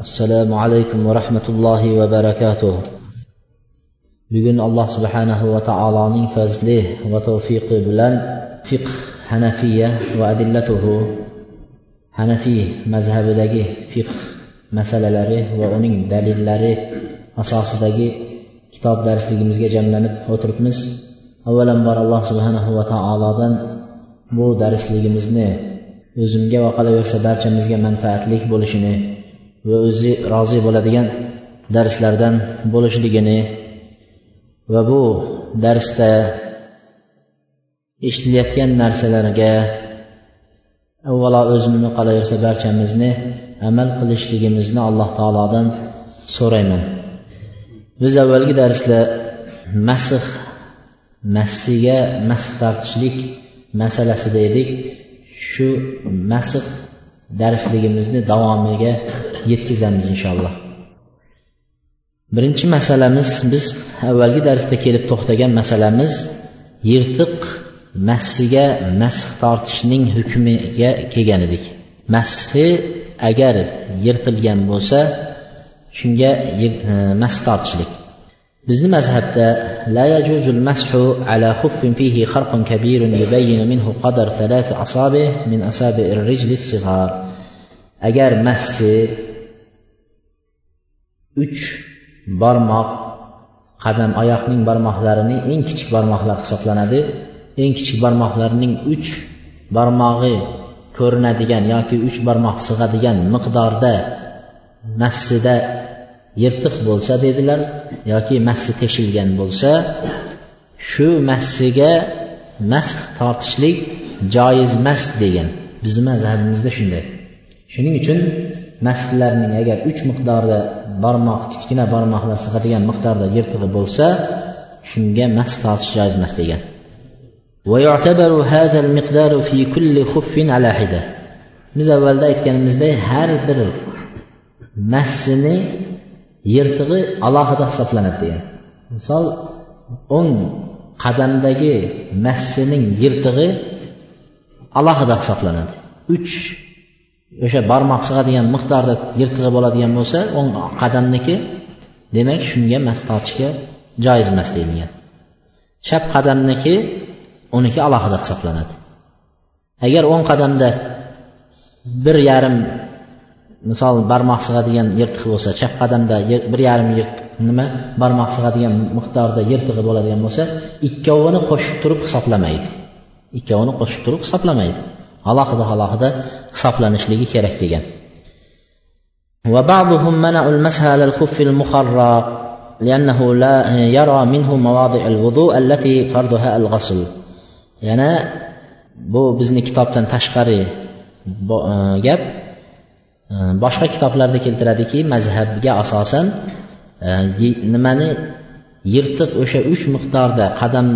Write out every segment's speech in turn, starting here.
assalomu alaykum va rahmatullohi va barakatuh. Bugun alloh subhanahu va taoloning fazli va tavfiqi bilan fiqh hanafiya va adillatuhu hanafiy mazhabidagi fiqh masalalari va uning dalillari asosidagi kitob darsligimizga jamlanib o'tiribmiz. Avvalambor alloh subhanahu va taolodan bu darsligimizni o'zimga va qolaversa barchamizga manfaatli bo'lishini va o'zi rozi bo'ladigan darslardan bo'lishligini va bu darsda eshitilayotgan narsalarga avvalo o'zimni qolaversa barchamizni amal qilishligimizni alloh taolodan so'rayman. Biz avvalgi darsda masih massiga masih tortishlik masalasida edik. Shu masih darsligimizni davomiga yetkazamiz inshaalloh. Birinchi masalamiz biz avvalgi darsda kelib to'xtagan masalamiz yirtiq massiga masx tortishning hukmiga kelgan edik. Massi agar yirtilgan bo'lsa shunga e, masx tortishlik. bizni mazhabda la yajuzul mashu ala xuffin fihi kharqun kabirun yubayyinu minhu qadar thalath asabi min asabi'ir rijli sighar agar massi uch barmoq qadam oyoqning barmoqlarining eng kichik barmoqlar hisoblanadi eng kichik barmoqlarning uch barmog'i ko'rinadigan yoki uch barmoq sig'adigan miqdorda massida yirtiq bo'lsa dedilar yoki massi teshilgan bo'lsa shu massiga masx tortishlik joizmas degan bizni mazhabimizda shunday shuning uchun maslarning agar uch miqdorda barmoq kichkina barmoqlar sig'adigan miqdorda yirtig'i bo'lsa shunga mas tortish joiz emas degan ويعتبر هذا المقدار في كل خف على حدة biz avvalda aytganimizday har bir massini yirtig'i alohida hisoblanadi degan misol o'n qadamdagi massining yirtig'i alohida hisoblanadi. Uch o'sha barmoq sig'adigan miqdorda yirtig'i bo'ladigan bo'lsa o'n qadamniki demak shunga mas tortishga joiz emas deyilgan. Chap qadamniki uniki alohida hisoblanadi. Agar o'ng qadamda bir yarim misol barmoq sig'adigan yirtiq bo'lsa chap qadamda bir yarim yirtiq nima barmoq sig'adigan miqdorda yirtig'i bo'ladigan bo'lsa ikkovini qo'shib turib hisoblamaydi ikkovini qo'shib turib hisoblamaydi alohida alohida hisoblanishligi kerak degan وبعضهم منع المسح على الخف المخرق لأنه لا يرى منه مواضع الوضوء التي فرضها الغسل yana bu bizni kitobdan tashqari gap boshqa kitoblarda keltiradiki mazhabga asosan e, nimani yirtiq o'sha uch miqdorda qadam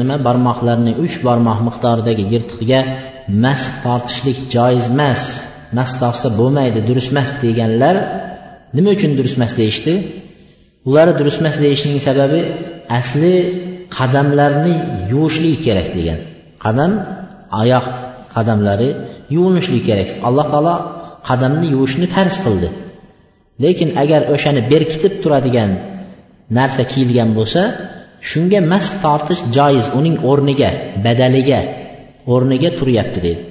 nima barmoqlarni uch barmoq miqdoridagi yirtiqga masx tortishlik joiz emas mas tortsa bo'lmaydi durust emas deganlar nima uchun durust emas deyishdi? Ular durust emas deyishning sababi asli qadamlarni yuvishlik kerak degan. Qadam oyoq qadamlari yuvinishligi kerak. Alloh taolo qadamni yuvishni farz qildi. Lekin agar o'shani berkitib turadigan narsa kiyilgan bo'lsa shunga masx tortish joiz uning o'rniga badaliga o'rniga turyapti deydi.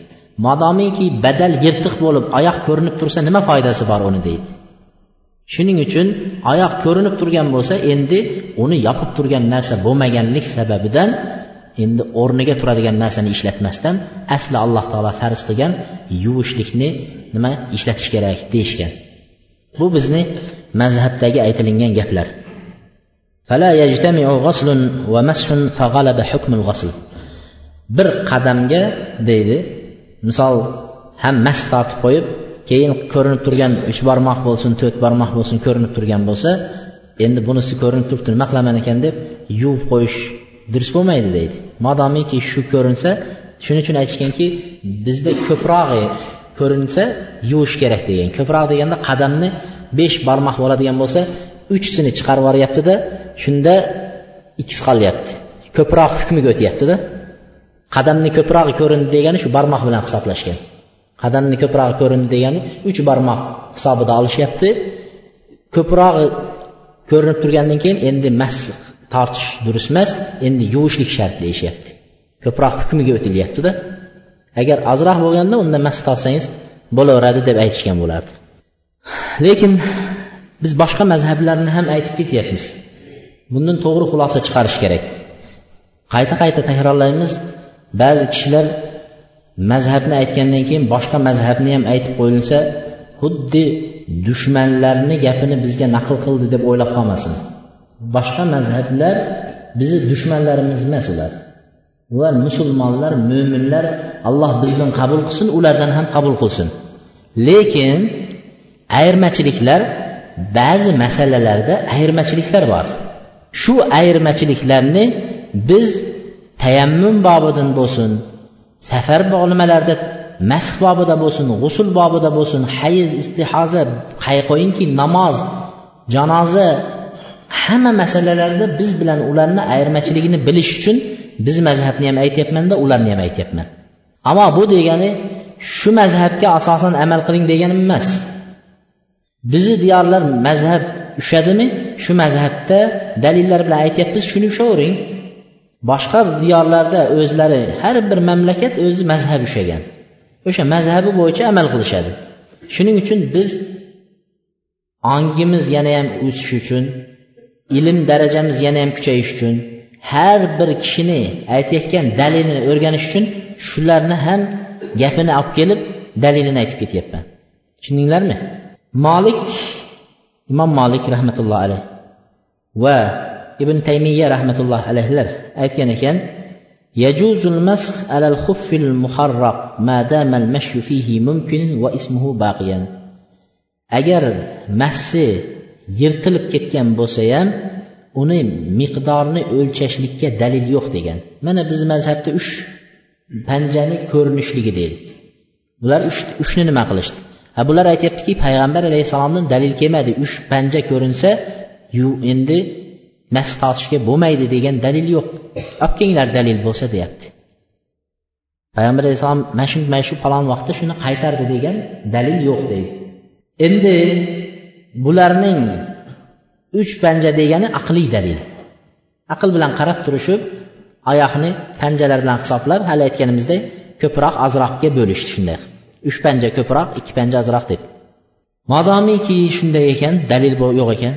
Modomiki badal yirtiq bo'lib oyoq ko'rinib tursa nima foydasi bor uni deydi. Shuning uchun oyoq ko'rinib turgan bo'lsa endi uni yopib turgan narsa bo'lmaganlik sababidan endi o'rniga turadigan narsani ishlatmasdan asli alloh taolo farz qilgan yuvishlikni nima ishlatish kerak deyishgan. Bu bizni mazhabdagi aytilingan gaplar. Bir qadamga deydi misol ham masx tortib qo'yib keyin ko'rinib turgan uch barmoq bo'lsin to'rt barmoq bo'lsin ko'rinib turgan bo'lsa endi bunisi ko'rinib turibdi nima qilaman ekan deb yuvib qo'yish durust bo'lmaydi deydi. Modomiki shu ko'rinsa shuning uchun aytishganki bizda ko'prog'i e, ko'rinsa yuvish kerak degan. Ko'proq deganda qadamni besh barmoq bo'ladigan bo'lsa uchsini chiqarib yuboryaptida shunda ikkisi qolyapti. Ko'proq hukmiga o'tyaptida. Qadamni ko'proq ko'rindi degani shu barmoq bilan hisoblashgan. Qadamni ko'proq ko'rindi degani uch barmoq hisobida olishyapti. Ko'proq ko'rinib turgandan keyin endi mas tortish durust emas endi yuvishlik shart deyishyapti. Ko'proq hukmiga o'tilyaptida. Agar ozroq bo'lganda unda mas tortsangiz bo'laveradi deb aytishgan bo'lardi. Lekin biz boshqa mazhablarni ham aytib ketyapmiz. Bundan to'g'ri xulosa chiqarish kerak. Qayta qayta takrorlaymiz. Ba'zi kishilar mazhabni aytgandan keyin boshqa mazhabni ham aytib qo'yilsa xuddi dushmanlarni gapini bizga naql qildi deb o'ylab qolmasin. Boshqa mazhablar bizni dushmanlarimiz emas ular ular musulmonlar mo'minlar alloh bizdan qabul qilsin ulardan ham qabul qilsin lekin ayirmachiliklar ba'zi masalalarda ayirmachiliklar bor shu ayirmachiliklarni biz tayammum bobidan bo'lsin safar nimalarda masx bobida bo'lsin g'usul bobida bo'lsin hayiz istihoza qo'yingki namoz janoza hamma masalalarda biz bilan ularni ayirmachiligini bilish uchun biz mazhabni ham aytyapmanda ularni ham aytyapman. Ammo bu degani shu mazhabga asosan amal qiling deganim emas. Bizni diyorlar mazhab ushadimi? Shu mazhabda dalillar bilan aytyapmiz shuni ushlavering boshqa diyorlarda o'zlari har bir mamlakat o'zi mazhab ushlagan o'sha mazhabi bo'yicha amal qilishadi. Shuning uchun biz ongimiz yana ham o'sishi uchun ilm darajamiz yana ham kuchayish uchun har bir kishini aytayotgan dalilini o'rganish uchun shularni ham gapini olib kelib dalilini aytib ketyapman tushundinglarmi molik imom molik rahmatullohi alayh va ibn taymiya rahmatullohi alayhlar aytgan ekan يجوز المسح على الخف المخرق ما دام المشي فيه ممكن واسمه باقيا agar massi yirtilib ketgan bo'lsa ham uni miqdorini o'lchashlikka dalil yo'q degan. Mana biz mazhabda uch panjani ko'rinishligi deylik. Bular uchni nima qilishdi? Ha bular aytyaptiki payg'ambar alayhissalomdan dalil kelmadi uch panja ko'rinsa yu endi mas tortishga bo'lmaydi degan dalil yo'q. Olib kelinglar dalil bo'lsa deyapti. Payg'ambar alayhissalom mana shu mana shu falon vaqtda shuni qaytardi degan dalil yo'q deydi. Endi bularning uch panja degani aqliy dalil. Aql bilan qarab turishib oyoqni panjalar bilan hisoblab hali aytganimizdek ko'proq ozroqga bo'lish shunday. Uch panja ko'proq ikki panja ozroq deb. Modomiki shunday ekan dalil yo'q ekan.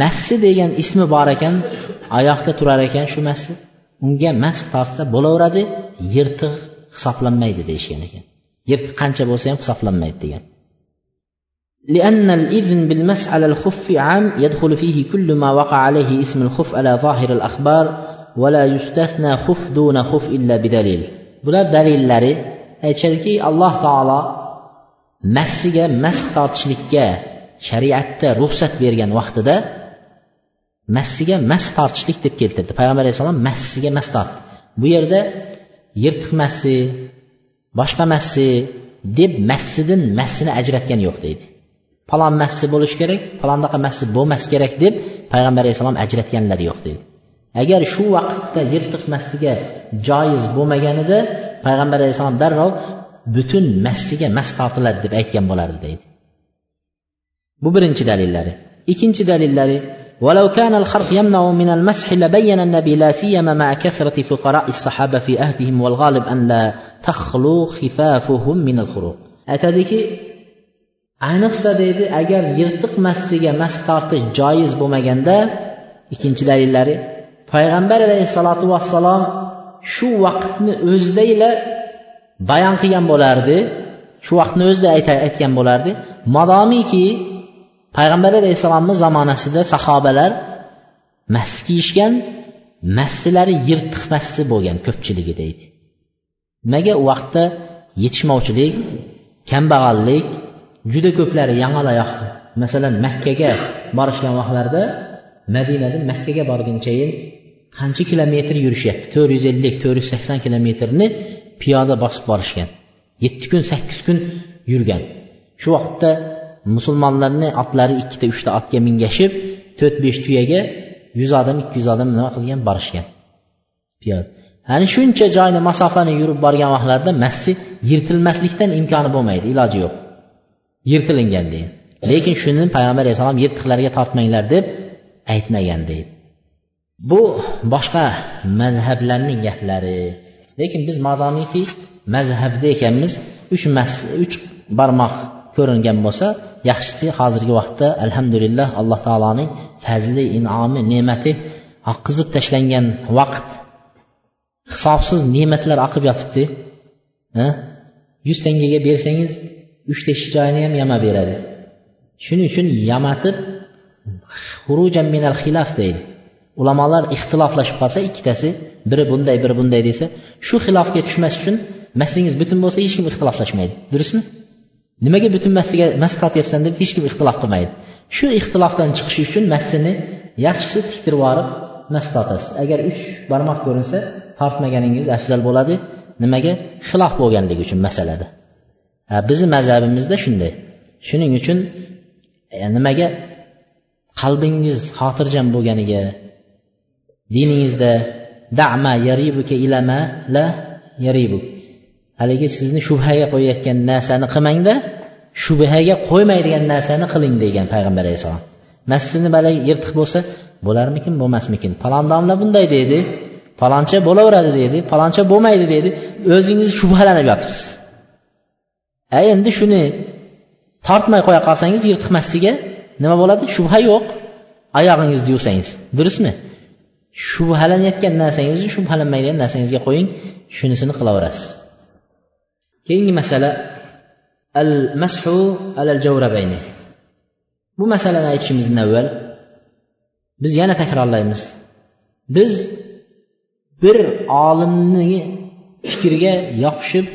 Massi degan ismi bor ekan oyoqda turar ekan shu massi. Unga mas tortsa bo'laveradi yirtiq hisoblanmaydi deyishgan ekan. Yirtiq qancha bo'lsa ham hisoblanmaydi degan. لأن الإذن بالمس على الخف عام يدخل فيه كل ما وقع عليه اسم الخف على ظاهر الأخبار ولا يستثنى خف دون خف إلا بدليل bular dalillari aytishadiki alloh taolo massiga masx tortishlikka shariatda ruxsat bergan vaqtida massiga mas tortishlik deb keltirdi payg'ambar alayhissalom massiga mas tortdi bu yerda yirtiq massi boshqa massi deb massidan massini ajratgan yo'q deydi falon massi bo'lishi kerak falondaqa massi bo'lmas kerak deb payg'ambar alayhissalom ajratganlari yo'q deydi agar shu vaqtda yirtiq massiga joiz bo'lmaganida payg'ambar alayhissalom darrov butun massiga mas tortiladi deb aytgan bo'lardi deydi bu birinchi dalillari ikkinchi dalillari ولو كان الخرق يمنع من المسح لبين النبي لا سيما مع كثرة فقراء الصحابة في أهدهم والغالب أن لا تخلو خفافهم من الخروق aytadiki ayniqsa deydi agar yirtiq massiga mas tortish joiz bo'lmaganda ikkinchi dalillari payg'ambar alayhissalotu vassalom shu vaqtni o'zidayla bayon qilgan bo'lardi shu vaqtni o'zida aytgan bo'lardi. Modomiki payg'ambar alayhissalomni zamonasida sahobalar mas kiyishgan massilari yirtiq massi bo'lgan ko'pchiligi deydi. Nimaga u vaqtda yetishmovchilik kambag'allik juda ko'plari yangaloyoq masalan makkaga borishgan vaqtlarida madinadan makkaga borgunchayin qancha kilometr yurishyapti? to'rt yuz ellik to'rt yuz sakson kilometrni piyoda bosib borishgan. Yetti kun sakkiz kun yurgan. Shu vaqtda musulmonlarni otlari ikkita uchta otga mingashib to'rt besh tuyaga yuz odam ikki yuz odam nima qilgan? Borishgan. Piyoda. Ana shuncha joyni masofani yurib borgan vaqtlarida masjid yirtilmaslikdan imkoni bo'lmaydi iloji yo'q. Yirtilingan deydi. Lekin shuni payg'ambar alayhissalom yirtiqlarga tortmanglar deb aytmagan deydi. Bu boshqa mazhablarning gaplari. Lekin biz modomiki mazhabda ekanmiz uch uch barmoq ko'ringan bo'lsa yaxshisi hozirgi vaqtda alhamdulillah alloh taoloning fazli in'omi ne'mati oqqizib tashlangan vaqt hisobsiz ne'matlar oqib yotibdi. Yuz tangaga bersangiz uchta ish joyini ham yamab beradi. Shuning uchun yamatib xurujan minal xilaf deydi. Ulamolar ixtiloflashib qolsa ikkitasi biri bunday biri bunday desa shu xilofga tushmas uchun massingiz butun bo'lsa hech kim ixtiloflashmaydi. Durustmi? Nimaga butun massiga mas tortyapsan deb hech kim ixtilof qilmaydi. Shu ixtilofdan chiqish uchun massini yaxshisi tiktirib yuborib mas tortasiz agar uch barmoq ko'rinsa tortmaganingiz afzal bo'ladi. Nimaga? Xilof bo'lganligi uchun masalada. Bizni mazhabimizda shunday. Shuning uchun e, nimaga? Qalbingiz xotirjam bo'lganiga diningizda dama yaribuka ilama la yaribuk. Haligi sizni shubhaga qo'yayotgan narsani qilmangda shubhaga qo'ymaydigan narsani qiling degan payg'ambar alayhissalom. Masjidni balagi yirtiq bo'lsa bo'larmikin bo'lmasmikin? Falon domla bunday deydi faloncha bo'laveradi deydi faloncha bo'lmaydi deydi. O'zingiz shubhalanib yotibsiz. A endi shuni tortmay qo'ya qolsangiz yirtiqmasligiga nima bo'ladi? Shubha yo'q. Oyog'ingizni yuvsangiz. Durustmi? Shubhalanayotgan narsangizni shubhalanmaydigan narsangizga qo'ying shunisini qilaverasiz. Keyingi masala. Al mashu alal javrabayni bu masalani aytishimizdan avval biz yana takrorlaymiz. Biz bir olimni fikriga yopishib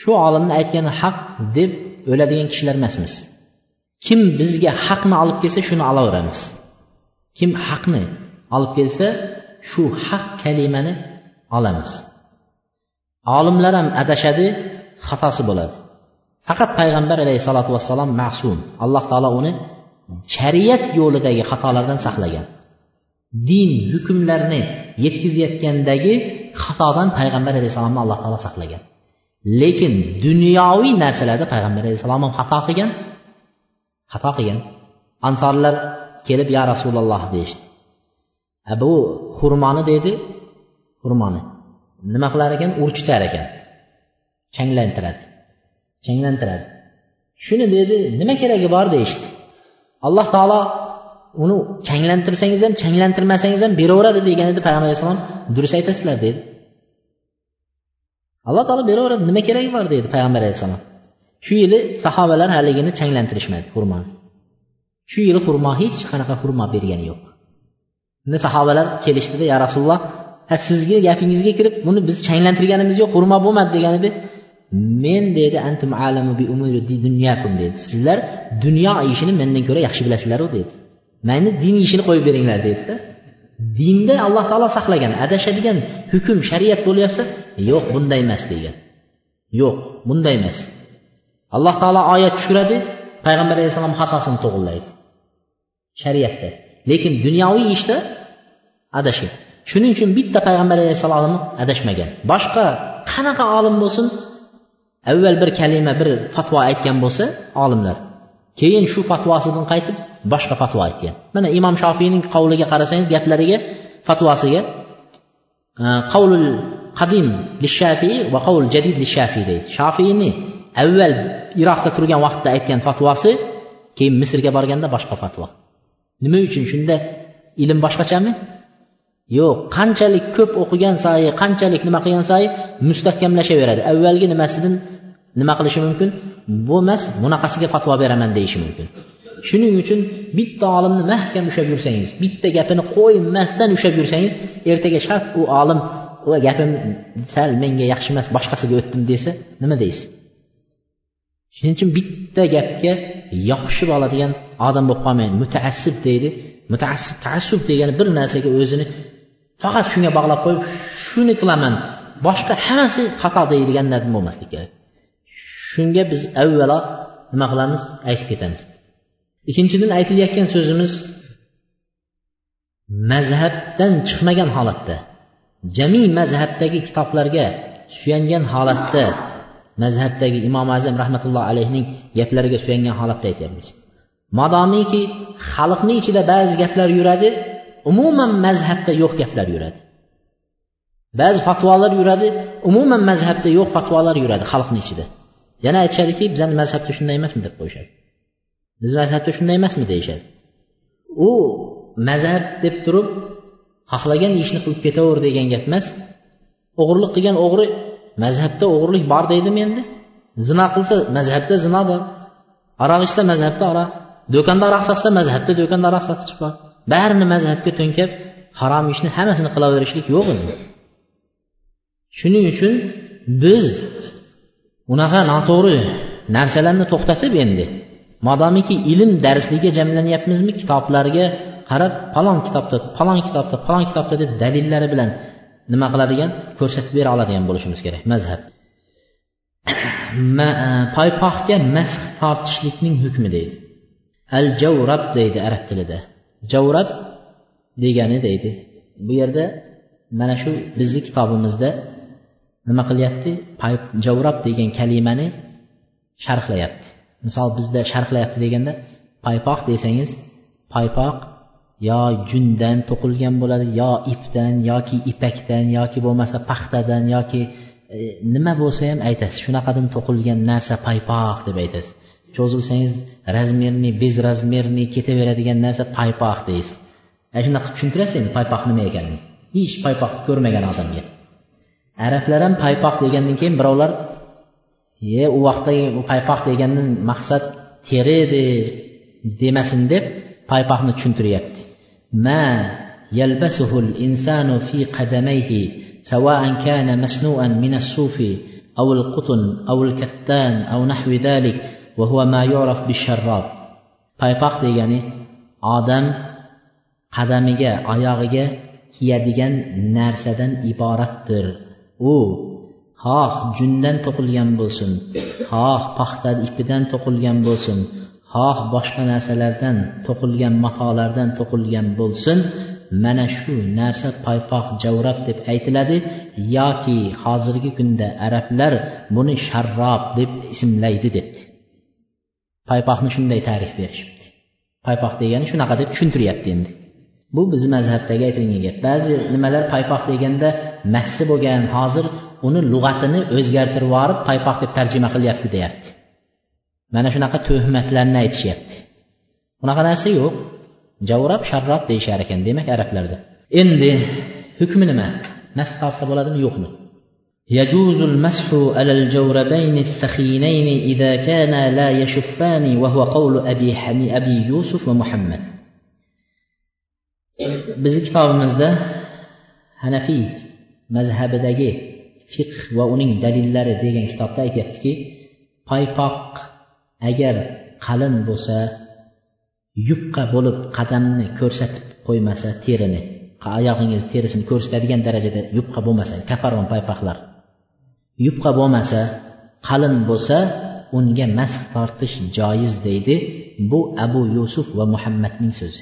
shu olimni aytgani haq deb o'ladigan kishilar emasmiz. Kim bizga haqni olib kelsa shuni olaveramiz. Kim haqni olib kelsa shu haq kalimani olamiz. Olimlar ham adashadi xatosi bo'ladi. Faqat payg'ambar alayhissalotu vassalom ma'sum alloh taolo uni shariat yo'lidagi xatolardan saqlagan. Din hukmlarini yetkazayotgandagi xatodan payg'ambar alayhissalomni alloh taolo saqlagan. Lekin dunyoviy narsalarda payg'ambar alayhissalom ham xato qilgan. Xato qilgan. Ansorlar kelib ya rasululloh deyishdi. Bu xurmoni deydi xurmoni. Nima qilar ekan? Urchitar ekan. Changlantiradi. Changlantiradi. Shuni dedi nima keragi bor? deyishdi. Alloh taolo uni changlantirsangiz ham changlantirmasangiz ham beraveradi degan edi payg'ambar alayhissalom. Durust aytasizlar dedi. Alloh taolo beraveradi nima keragi bor deydi payg'ambar alayhissalom. Shu yili sahobalar haligini changlantirishmadi xurmoni shu yili xurmo hech qanaqa xurmo bergani yo'q. Unda sahobalar kelishdida ya rasululloh sizga gapingizga kirib buni biz changlantirganimiz yo'q xurmo bo'lmadi degan edi men dedi antum alamu bi umuri dunyakum dedi sizlar dunyo ishini mendan ko'ra yaxshi bilasizlaru dedi mayli din ishini qo'yib beringlar dedida dinda alloh taolo saqlagan adashadigan hukm shariat bo'lyapsa yo'q bunday emas degan yo'q bunday emas. Alloh taolo oyat tushiradi payg'ambar alayhissalom xatosini to'g'irlaydi shariatda. Lekin dunyoviy ishda adashgan shuning uchun bitta payg'ambar alayhissalom adashmagan. Boshqa qanaqa olim bo'lsin avval bir kalima bir fatvo aytgan bo'lsa olimlar keyin shu fatvosidan qaytib boshqa fatvo aytgan. Mana imom shofiyning qavliga qarasangiz gaplariga fatvosiga e, qavlul qadim lishafiy va qavl jadid lishafiy deydi. Shofiyni avval iroqda turgan vaqtda aytgan fatvosi keyin misrga borganda boshqa fatvo. Nima uchun? Shunda ilm boshqachami? Yo'q qanchalik ko'p o'qigan sayi qanchalik nima qilgan sayi mustahkamlashaveradi. Avvalgi nimasidan nima qilishi mumkin? Bo'lmas bunaqasiga fatvo beraman deyishi mumkin. Shuning uchun bitta olimni mahkam ushlab yursangiz bitta gapini qo'ymasdan ushlab yursangiz ertaga shart u olim va gapim sal menga yaxshi emas boshqasiga o'tdim desa nima deysiz? Shuning uchun bitta gapga yopishib oladigan odam bo'lib qolmang. Mutaassib deydi. Mutaassib taassub degani bir narsaga o'zini faqat shunga bog'lab qo'yib shuni qilaman boshqa hammasi xato deydigan narsa bo'lmaslik kerak. Shunga biz avvalo nima qilamiz aytib ketamiz. Ikkinchidan aytilayotgan so'zimiz mazhabdan chiqmagan holatda jami mazhabdagi kitoblarga suyangan holatda mazhabdagi imom azam rahmatullohi alayhining gaplariga suyangan holatda aytyapmiz. Modomiki xalqni ichida ba'zi gaplar yuradi umuman mazhabda yo'q gaplar yuradi. Ba'zi fatvolar yuradi umuman mazhabda yo'q fatvolar yuradi xalqni ichida. Yana aytishadiki bizani mazhabda shunday emasmi deb qo'yishadi. Biz mazhabda shunday emasmi deyishadi. U mazhab deb turib xohlagan ishni qilib ketaver degan gap emas. O'g'irlik qilgan o'g'ri mazhabda o'g'irlik bor deydimi endi? Zino qilsa mazhabda zino bor. Aroq ichsa mazhabda aroq. Do'konda aroq sotsa mazhabda do'konda aroq sotib bor. Barini mazhabga to'nkab harom ishni hammasini qilaverishlik yo'q endi. Shuning uchun biz unaqa noto'g'ri narsalarni to'xtatib endi. Modomiki ilm darsligiga jamlanyapmizmi kitoblarga qarab falon kitobda falon kitobda falon kitobda deb dalillari bilan nima qiladigan ko'rsatib bera oladigan bo'lishimiz kerak mazhab. E, Paypoqga masx tortishlikning hukmi deydi. Al javrab deydi arab tilida. Javrab degani deydi. Bu yerda mana shu bizni kitobimizda nima qilyapti? Javrab degan kalimani sharhlayapti. Misol bizda sharhlayapti deganda paypoq desangiz paypoq yo jundan to'qilgan bo'ladi yo ipdan yoki ipakdan yoki bo'lmasa paxtadan yoki e, nima bo'lsa ham aytasiz shunaqadan to'qilgan narsa paypoq deb aytasiz. Cho'zilsangiz razmerniy bezrazmerniy ketaveradigan narsa paypoq deysiz. Ana shunaqa tushuntirasiz endi paypoq nima ekanini. Hech paypoqni ko'rmagan odamga. arablar ham paypoq degandan keyin birovlar ye u vaqtdagi paypoq degandan maqsad teri edi demasin deb paypoqni tushuntiryapti ma yalbasuhu insanu fi qadamayhi سواء كان مسنوءا من الصوف أو القطن أو الكتان أو نحو ذلك وهو ما يعرف بالشراب paypoq degani odam qadamiga oyog'iga kiyadigan narsadan iboratdir U xoh jundan to'qilgan bo'lsin. Xoh paxta ipidan to'qilgan bo'lsin. Xoh boshqa narsalardan to'qilgan matolardan to'qilgan bo'lsin. Mana shu narsa paypoq javrab deb aytiladi yoki hozirgi kunda arablar buni sharrob deb ismlaydi debdi. Paypoqni shunday ta'rif berishibdi. Paypoq degani shunaqa deb tushuntiryapti endi. bu bizni mazhabdagi aytilgan gap ba'zi nimalar paypoq deganda massi bo'lgan hozir uni lug'atini o'zgartirib yuborib paypoq deb tarjima qilyapti deyapti mana shunaqa tuhmatlarni aytishyapti unaqa narsa yo'q javrab sharrob deyishar ekan demak arablarda endi hukmi nima mas tortsa bo'ladimi yo'qmi يجوز المسح على الجوربين الثخينين إذا كانا لا يشفان وهو قول أبي حني أبي يوسف ومحمد bizni kitobimizda hanafiy mazhabidagi fiqh va uning dalillari degan kitobda aytyaptiki paypoq agar qalin bo'lsa yupqa bo'lib qadamni ko'rsatib qo'ymasa terini oyog'ingiz terisini ko'rsatadigan darajada yupqa bo'lmasa kaparon paypoqlar. Yupqa bo'lmasa qalin bo'lsa unga masx tortish joiz deydi bu abu yusuf va muhammadning so'zi.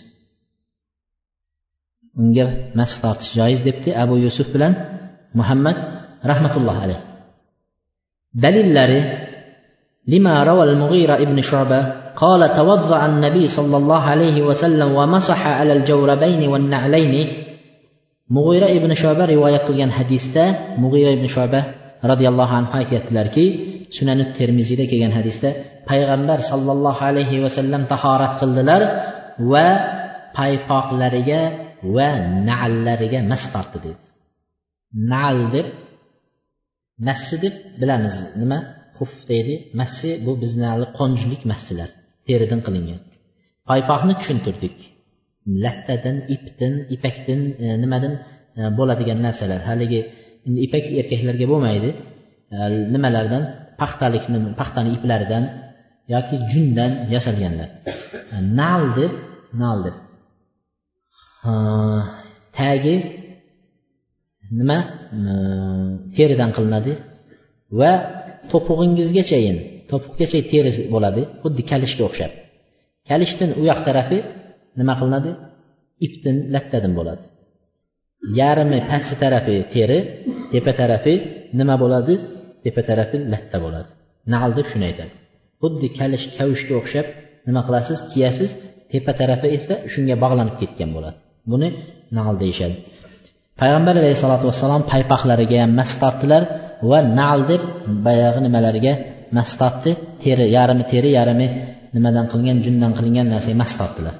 unga mas tortish joiz debdi abu yusuf bilan muhammad rahmatullohi alayh dalillari لما روى المغيرة ابن شعبة قال توضأ النبي صلى الله عليه وسلم ومسح على الجوربين والنعلين مغيرة ابن شعبة رواية قilgan hadisda mug'ira ibn shuba roziyallohu anhu aytyaptilarki sunani termiziyda kelgan hadisda payg'ambar sollallohu alayhi vasallam tahorat qildilar va paypoqlariga va nallariga mas tortdi dedi nal deb massi deb bilamiz. Nima? Xuf deydi. Massi bu bizni qo'njlik massilar teridan qilingan. Paypoqni tushuntirdik. Lattadan ipdan ipakdan e, nimadan e, bo'ladigan narsalar. Haligi endi ipak erkaklarga bo'lmaydi. E, nimalardan? Paxtalikni paxtani iplaridan yoki jundan yasalganlar. E, nal deb nal deb. Tagi nima? Teridan qilinadi. Va to'pug'ingizgachayin to'piqgacha teri bo'ladi. Xuddi kalishga o'xshab. Kalishdan u yoq tarafi nima qilinadi? Ipdan lattadan bo'ladi. Yarmi pastki tarafi teri tepa tarafi nima bo'ladi? Tepa tarafi latta bo'ladi. Nal deb shuni aytadi. Xuddi kalish kavushga o'xshab nima qilasiz? Kiyasiz. Tepa tarafi esa shunga bog'lanib ketgan bo'ladi. Buni naql deyishadi payg'ambar alayhissalotu vassalom paypoqlariga ham mas tortdilar va nal deb boyagi nimalariga mas tortdi teri yarmi teri yarmi nimadan qilingan jundan qilingan narsaga mas tortdilar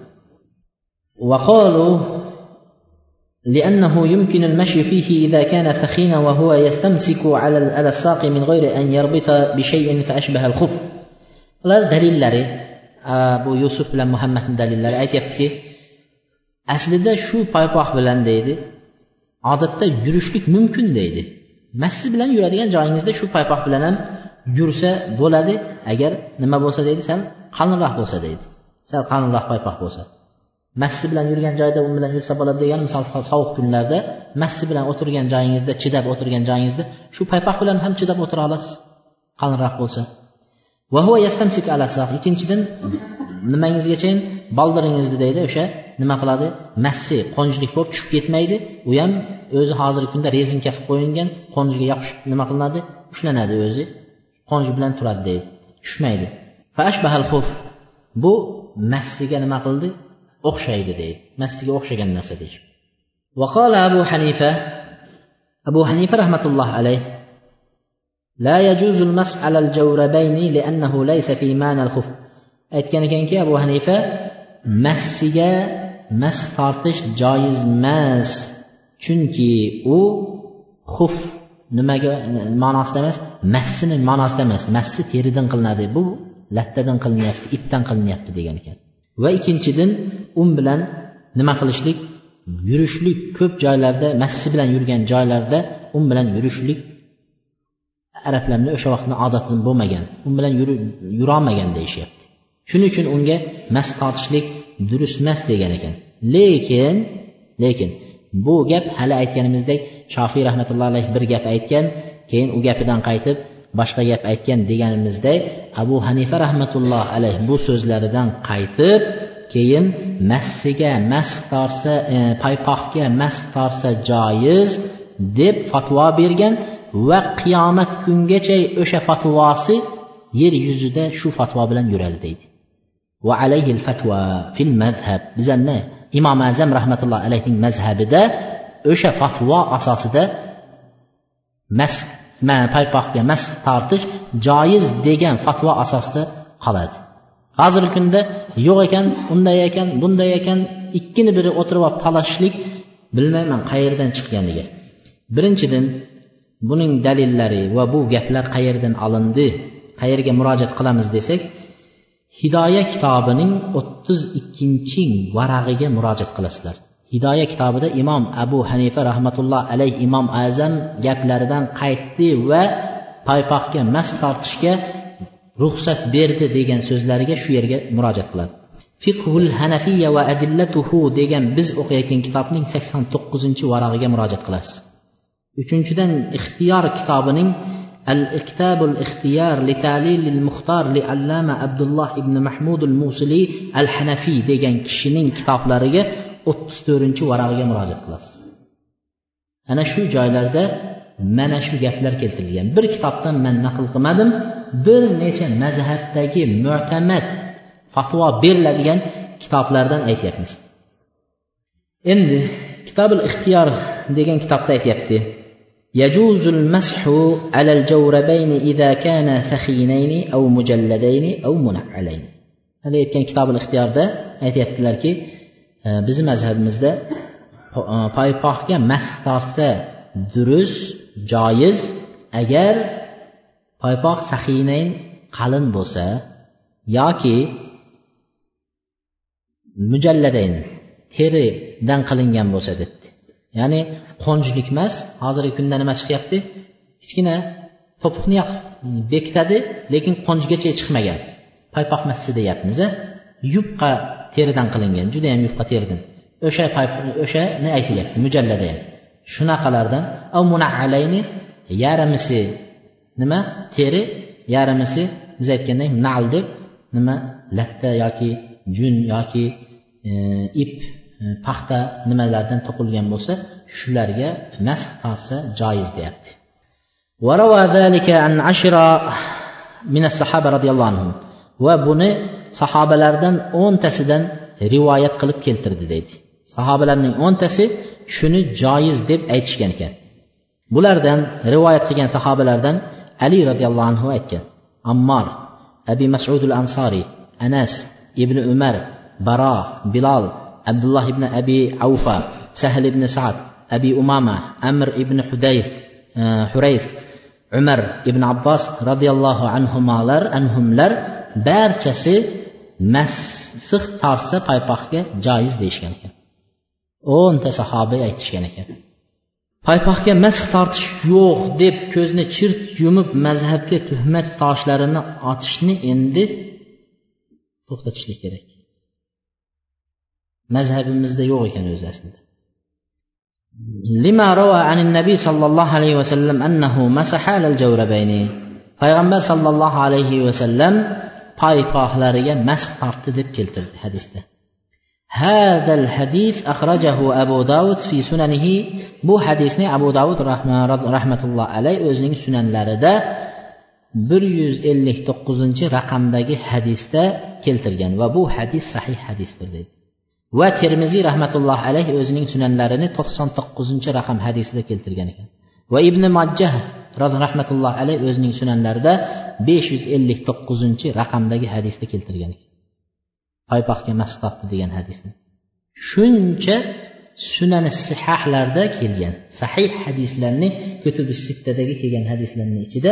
لأنه يمكن المشي فيه إذا كان ثخينا وهو يستمسك على الساق من غير أن يربط بشيء فأشبه الخف ular dalillari bu yusuf bilan muhammadni dalillari aytyaptiki aslida shu paypoq bilan deydi odatda yurishlik mumkin deydi. Masjid bilan yuradigan joyingizda shu paypoq bilan ham yursa bo'ladi. Agar nima bo'lsa deydi sal qalinroq bo'lsa deydi. Sal qalinroq paypoq bo'lsa. Masjid bilan yurgan joyda u bilan yursa bo'ladi degan misol sovuq kunlarda masjid bilan o'tirgan joyingizda chidab o'tirgan joyingizda shu paypoq bilan ham chidab o'tira olasiz. Qalinroq bo'lsa. Ikkinchidan nimangizgachayin boldiringizni deydi o'sha nima qiladi massi qo'njlik bo'lib tushib ketmaydi u ham o'zi hozirgi kunda rezinka qilib qo'yilgan qo'njga yopishib nima qilinadi ushlanadi o'zi qo'nj bilan turadi deydi tushmaydi bu massiga nima qildi o'xshaydi deydi massiga o'xshagan narsa deyishibdi وقال أبو حنيفة أبو حنيفة رحمة الله عليه لا يجوز المسح على الجوربين لأنه ليس في معنى الخف aytgan ekanki abu hanifa massiga mas tortish joiz emas. Chunki u xuf nimaga ma'nosida emas massini ma'nosida emas. Massi teridan qilinadi bu lattadan qilinyapti ipdan qilinyapti degan ekan. Va ikkinchidan un bilan nima qilishlik? Yurishlik. Ko'p joylarda massi bilan yurgan joylarda un bilan yurishlik arablarni o'sha vaqtni odati bo'lmagan u bilan yurolmagan deyishyapti. Shuning uchun unga mas tortishlik durust emas degan ekan. Lekin lekin bu gap hali aytganimizdek shofiy rahmatullohi alayh bir gap aytgan keyin u gapidan qaytib boshqa gap aytgan deganimizdek abu hanifa rahmatulloh alayh bu so'zlaridan qaytib keyin massiga masx torsa e, paypoqga masx torsa joiz deb fatvo bergan va qiyomat kungacha o'sha fatvosi yer yuzida shu fatvo bilan yuradi deydi. Va alayhi fatva fil mazhab bizani imom azam rahmatullohi alayhning mazhabida o'sha fatvo asosida mas paypoqga mas tortish joiz degan fatvo asosida qoladi. Hozirgi kunda yo'q ekan unday ekan bunday ekan ikkini biri o'tirib olib talashishlik bilmayman qayerdan chiqqaniga birinchidan buning dalillari va bu gaplar qayerdan olindi qayerga murojaat qilamiz desak hidoya kitobining o'ttiz ikkinchi varag'iga murojaat qilasizlar. Hidoya kitobida imom abu hanifa rahmatulloh alayh imom azam gaplaridan qaytdi va paypoqga mas tortishga ruxsat berdi degan so'zlariga shu yerga murojaat qiladi. Fiqhul hanafiya va adillatuhu degan biz o'qiyotgan kitobning sakson to'qqizinchi varag'iga murojaat qilasiz. Uchinchidan ixtiyor kitobining al iktabul ixtiyor litalil muxtor li allama abdulloh ibn mahmud al musili al hanafiy degan kishining kitoblariga o'ttiz to'rtinchi varag'iga murojaat qilasiz ana shu joylarda mana shu gaplar keltirilgan bir kitobdan man naql qilmadim bir necha mazhabdagi mo'tamad fatvo beriladigan kitoblardan aytyapmiz endi kitobul ixtiyor degan kitobda aytyapti يجوز المسح على الجوربين إذا كان ثخينين أو مجلدين أو منعلين hali aytgan kitobul ixtiyorda aytyaptilarki bizni mazhabimizda paypoqga masx tortsa durust joiz agar paypoq sahinayn qalin bo'lsa yoki mujalladayn teridan qilingan bo'lsa debdi ya'ni qo'njlik emas hozirgi kunda nima chiqyapti? Kichkina to'piqni mm, bekitadi lekin qonjigacha chiqmagan. Paypoq massi deyapmiz yupqa teridan qilingan judayam yupqa teridan. O'sha o'shani aytilyapti mujallada ham. Shunaqalardan av munaalayni yarimisi nima? Teri yarimisi biz aytgandek nal deb nima? Latta yoki jun yoki e, ip paxta nimalardan to'qilgan bo'lsa shularga nasx tortsa joiz deyapti. Va buni sahobalardan o'ntasidan rivoyat qilib keltirdi deydi. Sahobalarning o'ntasi shuni joiz deb aytishgan ekan. Bulardan rivoyat qilgan sahobalardan ali roziyallohu anhu aytgan. Ammor abi masudul ansoriy anas ibn umar baro bilol Abdullah ibn Abi Awfa, Səhl ibn Sa'd, Abi Umama, Əmr ibn Hudayth, eh, Hureyth, Ömər ibn Abbas radiyallahu anhumalar, anhumlar barchasi məhz sıx tarsa paypaxga caiz deyişgan ekan. 10 ta sahoba aytishgan ekan. paypaxga masx tortish yo'q deb ko'zni chirt yumib mazhabga tuhmat toshlarini otishni endi to'xtatishlik kerak mazhabimizda yo'q ekan o'zi aslida لما روى عن النبي صلى الله عليه وسلم أنه مسح على الجوربين payg'ambar sollallohu alayhi vasallam paypoqlariga masx tortdi deb keltirdi hadisda هذا الحديث أخرجه أبو داود في سننه bu hadisni abu davud rahmatulloh alay o'zining sunanlarida bir yuz ellik to'qqizinchi raqamdagi hadisda keltirgan va bu hadis sahih hadisdir deydi va termiziy rahmatulloh alayhi o'zining sunanlarini to'qson to'qqizinchi raqam hadisida keltirgan ekan va ibn majjah rahmatulloh alayhi o'zining sunanlarida besh yuz ellik to'qqizinchi raqamdagi hadisda keltirgan ekan paypoqga mas degan hadisni shuncha sunani sihahlarda kelgan sahih hadislarni kutubi sittadagi kelgan hadislarni ichida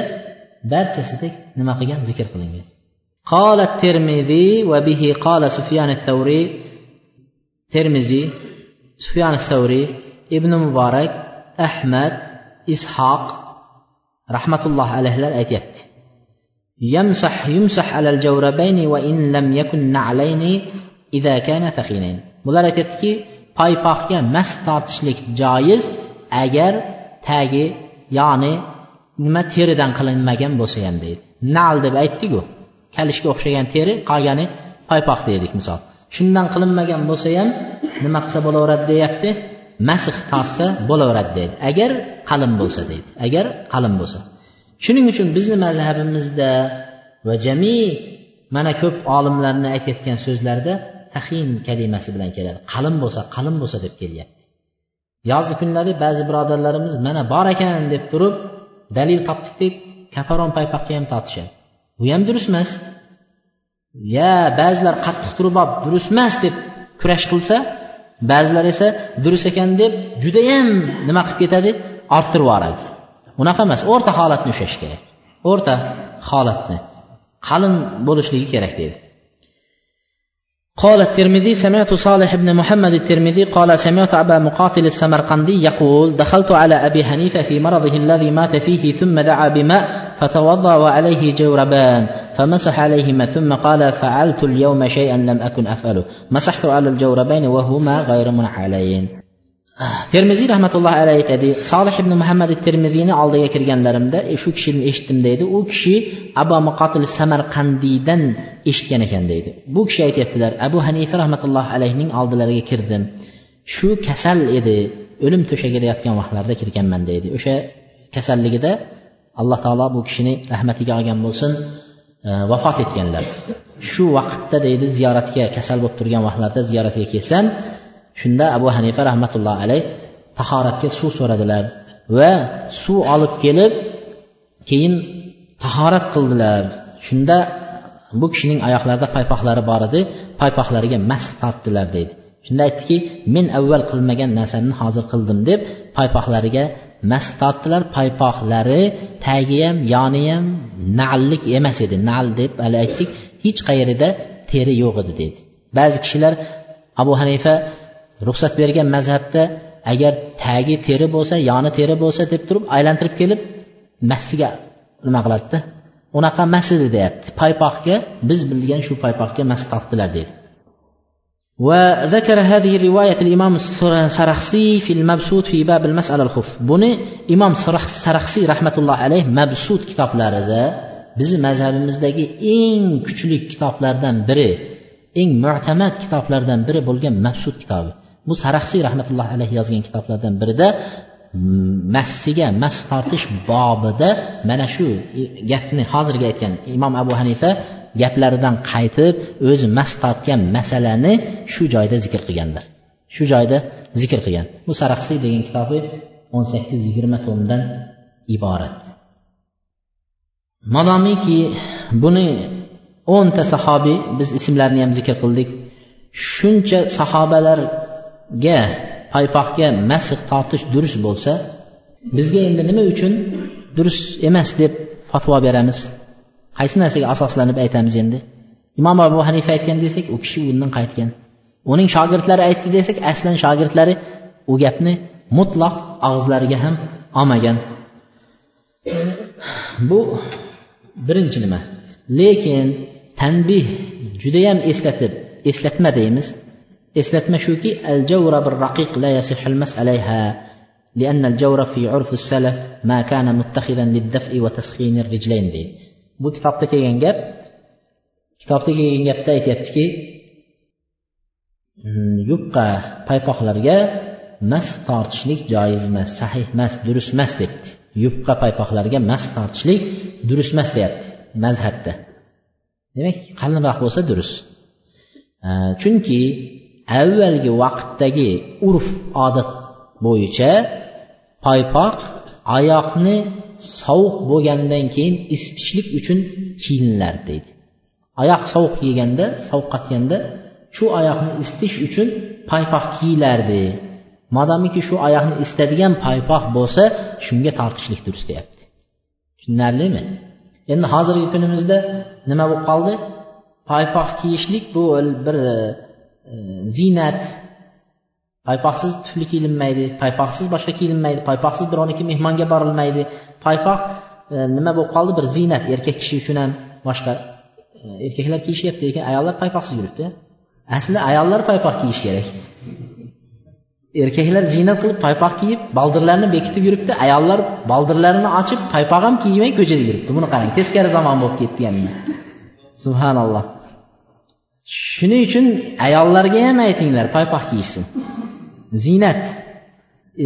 barchasida nima qilgan zikr qilingan قال الترمذي وبه قال سفيان الثوري termiziy sufyan savriy ibn muborak ahmad ishoq rahmatulloh alayhilar aytyapti. Yamsah yumsah alal javrabayni va in lam yakun na'layni idza kana thaqinayn bular aytyaptiki paypoqga mas tortishlik joiz agar tagi ya'ni nima teridan qilinmagan bo'lsa ham deydi. Nal deb aytdiku kalishga o'xshagan teri qolgani paypoq dedik misol. Shundan qilinmagan bo'lsa ham nima qilsa bo'laveradi deyapti. Masx tortsa bo'laveradi deydi. Agar qalin bo'lsa deydi. Agar qalin bo'lsa. Shuning uchun bizni mazhabimizda va jami mana ko'p olimlarni aytayotgan so'zlarida sahin kalimasi bilan keladi. Qalin bo'lsa qalin bo'lsa deb kelyapti. Yozgi kunlari ba'zi birodarlarimiz mana bor ekan deb turib dalil topdik deb kaparon paypoqqa ham tortishadi. Bu ham durust emas. ya ba'zilar qattiq turib olib durust emas deb kurash qilsa ba'zilar esa durust ekan deb judayam nima qilib ketadi orttirib yuboradi unaqa emas o'rta holatni ushlash kerak o'rta holatni qalin bo'lishligi kerak deydi قال الترمذي سمعت صالح بن محمد الترمذي قال سمعت أبا مقاتل السمرقندي يقول دخلت على أبي حنيفة في مرضه الذي مات فيه ثم دعا بماء فتوضأ وعليه جوربان فمسح عليهما ثم قال فعلت اليوم شيئا لم أكن أفعله مسحت على الجوربين وهما غير منحلين termiziy rahmatullohi alayhi aytadi solih ibn muhammad termiziyni oldiga kirganlarimda e, shu kishini eshitdim deydi u kishi abu muqotil samarqandiydan eshitgan ekan deydi bu kishi aytyaptilar abu hanifa rahmatullohi alayhining oldilariga kirdim shu kasal edi o'lim to'shagida yotgan vaqtlarida kirganman deydi o'sha kasalligida alloh taolo bu kishini rahmatiga olgan bo'lsin e, vafot etganlar. Shu vaqtda deydi ziyoratga kasal bo'lib turgan vaqtlarda ziyoratga kelsam shunda abu hanifa rahmatullohi alayh tahoratga suv so'radilar va suv olib kelib keyin tahorat qildilar. Shunda bu kishining oyoqlarida paypoqlari bor edi paypoqlariga masx tortdilar deydi. Shunda aytdiki men avval qilmagan narsani hozir qildim deb paypoqlariga masx tortdilar paypoqlari tagi ham yoni ham nallik emas edi. Nal deb hali aytdik hech qayerida teri yo'q edi deydi ba'zi kishilar abu hanifa ruxsat bergan mazhabda agar tagi teri bo'lsa yoni teri bo'lsa deb turib aylantirib kelib massiga nima qiladida? Unaqa emas edi deyapti. Paypoqga biz bilgan shu paypoqga mas tortdilar deydi وذكر هذه الرواية الإمام السرخسي في المبسوط في باب المسألة الخف بني إمام سرخسي رحمة الله عليه مبسوط كتاب لارده bizni mazhabimizdagi eng kuchli kitoblardan biri eng mu'tamad kitoblardan biri bo'lgan mabsud kitobi bu saraxsiy rahmatullohi alayhi yozgan kitoblardan birida massiga mas tortish bobida mana shu gapni hozirgi aytgan imom abu hanifa gaplaridan qaytib o'zi mas tortgan masalani shu joyda zikr qilganlar. Shu joyda zikr qilgan. Bu saraxsiy degan kitobi o'n sakkiz yigirma tomdan iborat. Madomiki buni o'nta sahobiy biz ismlarini ham zikr qildik. Shuncha sahobalarga paypoqga masih tortish durust bo'lsa bizga endi nima uchun durust emas deb fatvo beramiz? qaysi narsaga asoslanib aytamiz endi imom abu hanifa aytgan desak u kishi undan qaytgan uning shogirdlari aytdi desak aslan shogirdlari u gapni mutlaq og'izlariga ham olmagan bu birinchi nima lekin tanbih judayam eslatib eslatma deymiz eslatma shuki al javra bir raqiq la yasihul mas'alayha لأن الجور في عرف السلف ما كان متخذا للدفء وتسخين الرجلين deydi Bu kitobda kelgan gap kitobda kelgan gapda aytyaptiki hmm, yupqa paypoqlarga mas tortishlik joiz emas sahih emas durust emas debdi. Yupqa paypoqlarga mas tortishlik durust emas deyapti mazhabda. Demak qalinroq bo'lsa durust. Chunki avvalgi vaqtdagi urf odat bo'yicha paypoq oyoqni sovuq bo'lgandan keyin isitishlik uchun kiyinlar deydi. Oyoq sovuq yeganda sovqatganda shu oyoqni isitish uchun paypoq kiyilardi modomiki shu oyoqni isitadigan paypoq bo'lsa shunga tortishlik durust deyapti. Tushunarlimi? Endi hozirgi kunimizda nima bo'lib qoldi? Paypoq kiyishlik bu bir e, ziynat paypoqsiz tufli kiyinmaydi paypoqsiz boshqa kiyilmaydi paypoqsiz birovniki mehmonga borilmaydi. Paypoq e, nima bo'lib qoldi? Bir ziynat. Erkak kishi uchun ham boshqa e, erkaklar kiyishyapti lekin ayollar paypoqsiz yuribdi. Aslida ayollar paypoq kiyish kerak. Erkaklar ziynat qilib paypoq kiyib baldirlarini bekitib yuribdi. Ayollar baldirlarini ochib paypoq ham kiymay ko'chada yuribdi. Buni qarang teskari zamon bo'lib ketdi endi. Subhanalloh. Shuning uchun ayollarga ham aytinglar paypoq kiyishsin. Ziynat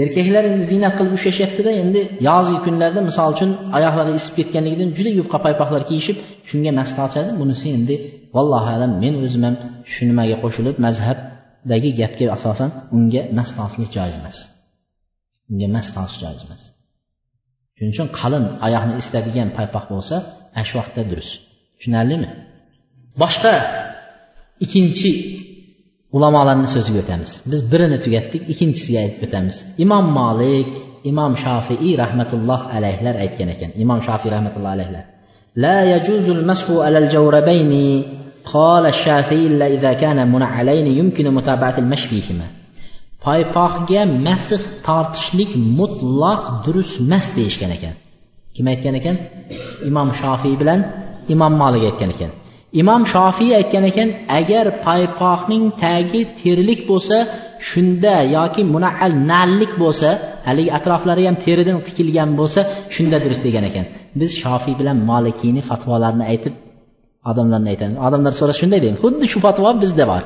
erkaklar endi ziynat qilib ushlashyaptida endi yozgi kunlarda misol uchun oyoqlari isib ketganligidan juda yupqa paypoqlar kiyishib shunga mast tortishadi bunisi endi vallohu alam men o'zim ham shu nimaga qo'shilib mazhabdagi gapga asosan unga mas tortishlik joiz emas. Unga mas tortish joiz emas. Shuning uchun qalin oyoqni isitadigan paypoq bo'lsa ana shu vaqtda durust. Tushunarlimi? Boshqa ikkinchi ulamolarni so'ziga o'tamiz biz birini tugatdik ikkinchisiga o'tamiz imom molik imom shofiiy rahmatulloh alayhlar aytgan ekan imom shofiy rahmatulloh alayhlar لا يجوز المسح على الجوربين قال الشافعي إلا إذا كان منعلين يمكن متابعة المشي فيهما paypoqga masih tortishlik mutlaq durust emas deyishgan ekan kim aytgan ekan imom shofiy bilan imom molik aytgan ekan Imom shofiy aytgan ekan agar paypoqning tagi terilik bo'lsa shunda yoki munaal nallik bo'lsa haligi atroflari ham teridan tikilgan bo'lsa shunda durust degan ekan. Biz shofiy bilan molikiyni fatvolarini aytib odamlarni aytamiz. Odamlar so'rasa shunday deymiz xuddi shu fatvo bizda bor.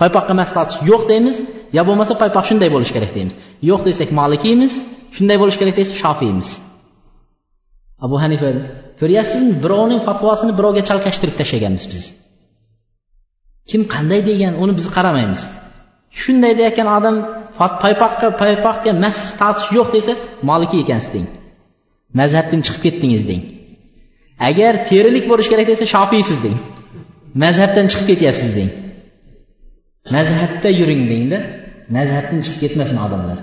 Paypoqqa mas yo'q deymiz yo bo'lmasa paypoq shunday bo'lishi kerak deymiz. Yo'q desak molikiymiz shunday bo'lishi kerak desak shofiymiz abu hanifa ko'ryapsizmi birovning fatvosini birovga chalkashtirib tashlaganmiz biz. Kim qanday degan uni biz qaramaymiz. Shunday deyayotgan odam paypoqqa paypoqga mas tortish yo'q desa moliki ekansiz deng. Mazhabdan chiqib ketdingiz deng. Agar terilik bo'lishi kerak desa shofiysiz deng. Mazhabdan chiqib ketyapsiz deng. Mazhabda yuring dengda mazhabdan chiqib ketmasin odamlar.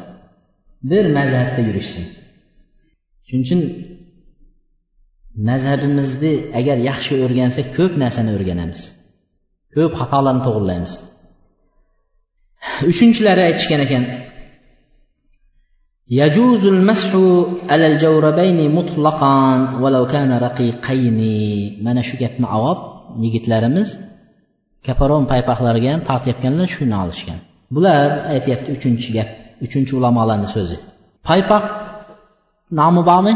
Bir mazhabda yurishsin. Shuning uchun mazhabimizni agar yaxshi o'rgansak ko'p narsani o'rganamiz ko'p xatolarni to'g'irlaymiz uchinchilari aytishgan ekan يجوز المسح على الجوربين مطلقا ولو كان رقيقين mana shu gapni avob yigitlarimiz kaparon paypoqlarga ham tortayotganlar shuni olishgan bular aytyapti uchinchi gap uchinchi ulamolarni so'zi paypoq nomi bormi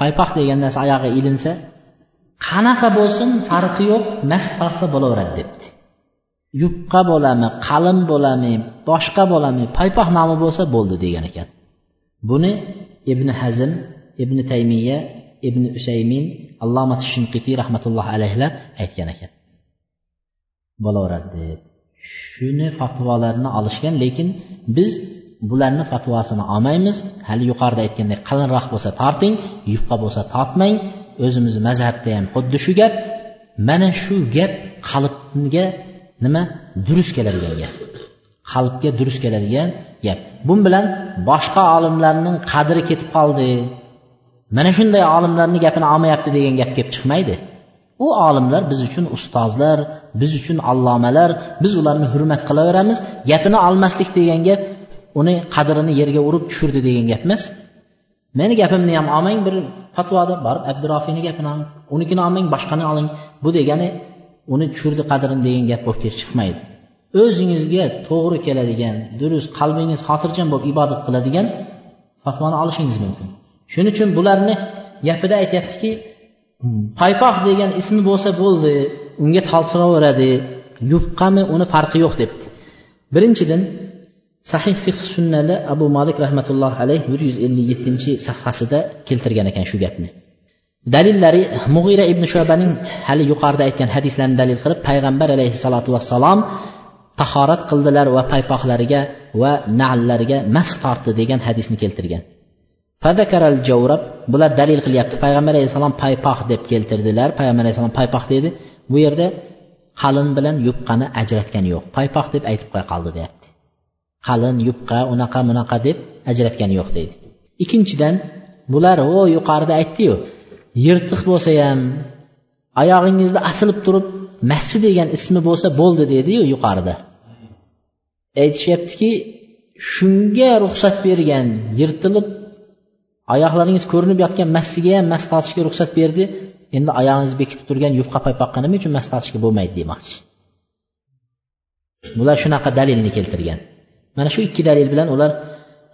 Paypoq degan narsa oyog'i ilinsa qanaqa bo'lsin farqi yo'q mast qilsa bo'laveradi debdi. Yupqa bo'lami qalin bo'lami boshqa bo'lami paypoq nomi bo'lsa bo'ldi degan ekan. Buni ibn hazm ibn taymiya ibn usaymin allomat shinqitiy rahmatullohi alayhilar aytgan ekan. Bo'laveradi deb. Shuni fatvolarni olishgan lekin biz bularni fatvosini olmaymiz. Hali yuqorida aytgandek qalinroq bo'lsa torting yupqa bo'lsa tortmang. O'zimizni mazhabda ham xuddi shu gap mana shu gap qalbga nima? Durust keladigan gap. Qalbga durust keladigan gap. Bu bilan boshqa olimlarning qadri ketib qoldi. Mana shunday olimlarni gapini olmayapti degan gap kelib chiqmaydi. U olimlar biz uchun ustozlar biz uchun allomalar biz ularni hurmat qilaveramiz gapini olmaslik degan gap uni qadrini yerga urib tushirdi degan gap emas. Meni gapimni ham olmang bir fatvoda borib abdurofiyni gapini oling unikini olmang boshqani oling. Bu degani uni tushirdi qadrini degan gap bo'lib kelib chiqmaydi. O'zingizga to'g'ri keladigan durust qalbingiz xotirjam bo'lib ibodat qiladigan fatvoni olishingiz mumkin. Shuning uchun bularni gapida aytyaptiki paypoq degan ismi bo'lsa bo'ldi unga talpinaveradi yupqami uni farqi yo'q debdi. Birinchidan sahih fiq sunnada abu malik rahmatullohi alayh bir yuz ellik yettinchi sahifasida keltirgan ekan shu gapni. Dalillari mug'ira ibn shobaning hali yuqorida aytgan hadislarni dalil qilib payg'ambar alayhissalotu vassalom tahorat qildilar va paypoqlariga va nallariga mas tortdi degan hadisni keltirgan. Fadakaral javrab bular dalil qilyapti payg'ambar alayhissalom paypoq deb keltirdilar payg'ambar alayhissalom paypoq dedi. Bu yerda qalin bilan yupqani ajratgani yo'q paypoq deb aytib qo'ya qoldi deyapti. Qalin yupqa unaqa bunaqa deb ajratgani yo'q deydi. Ikkinchidan bular o yuqorida aytdiyu yirtiq bo'lsa ham oyog'ingizda asilib turib massi degan ismi bo'lsa bo'ldi dediyu yuqorida aytishyaptiki shunga ruxsat bergan yirtilib oyoqlaringiz ko'rinib yotgan massiga ham mas tortishga ruxsat berdi. Endi oyog'ingiz bekitib turgan yupqa paypoqqa nima uchun mas tortishga bo'lmaydi demoqchi. Bular shunaqa dalilni keltirgan. Mana shu ikki dalil bilan ular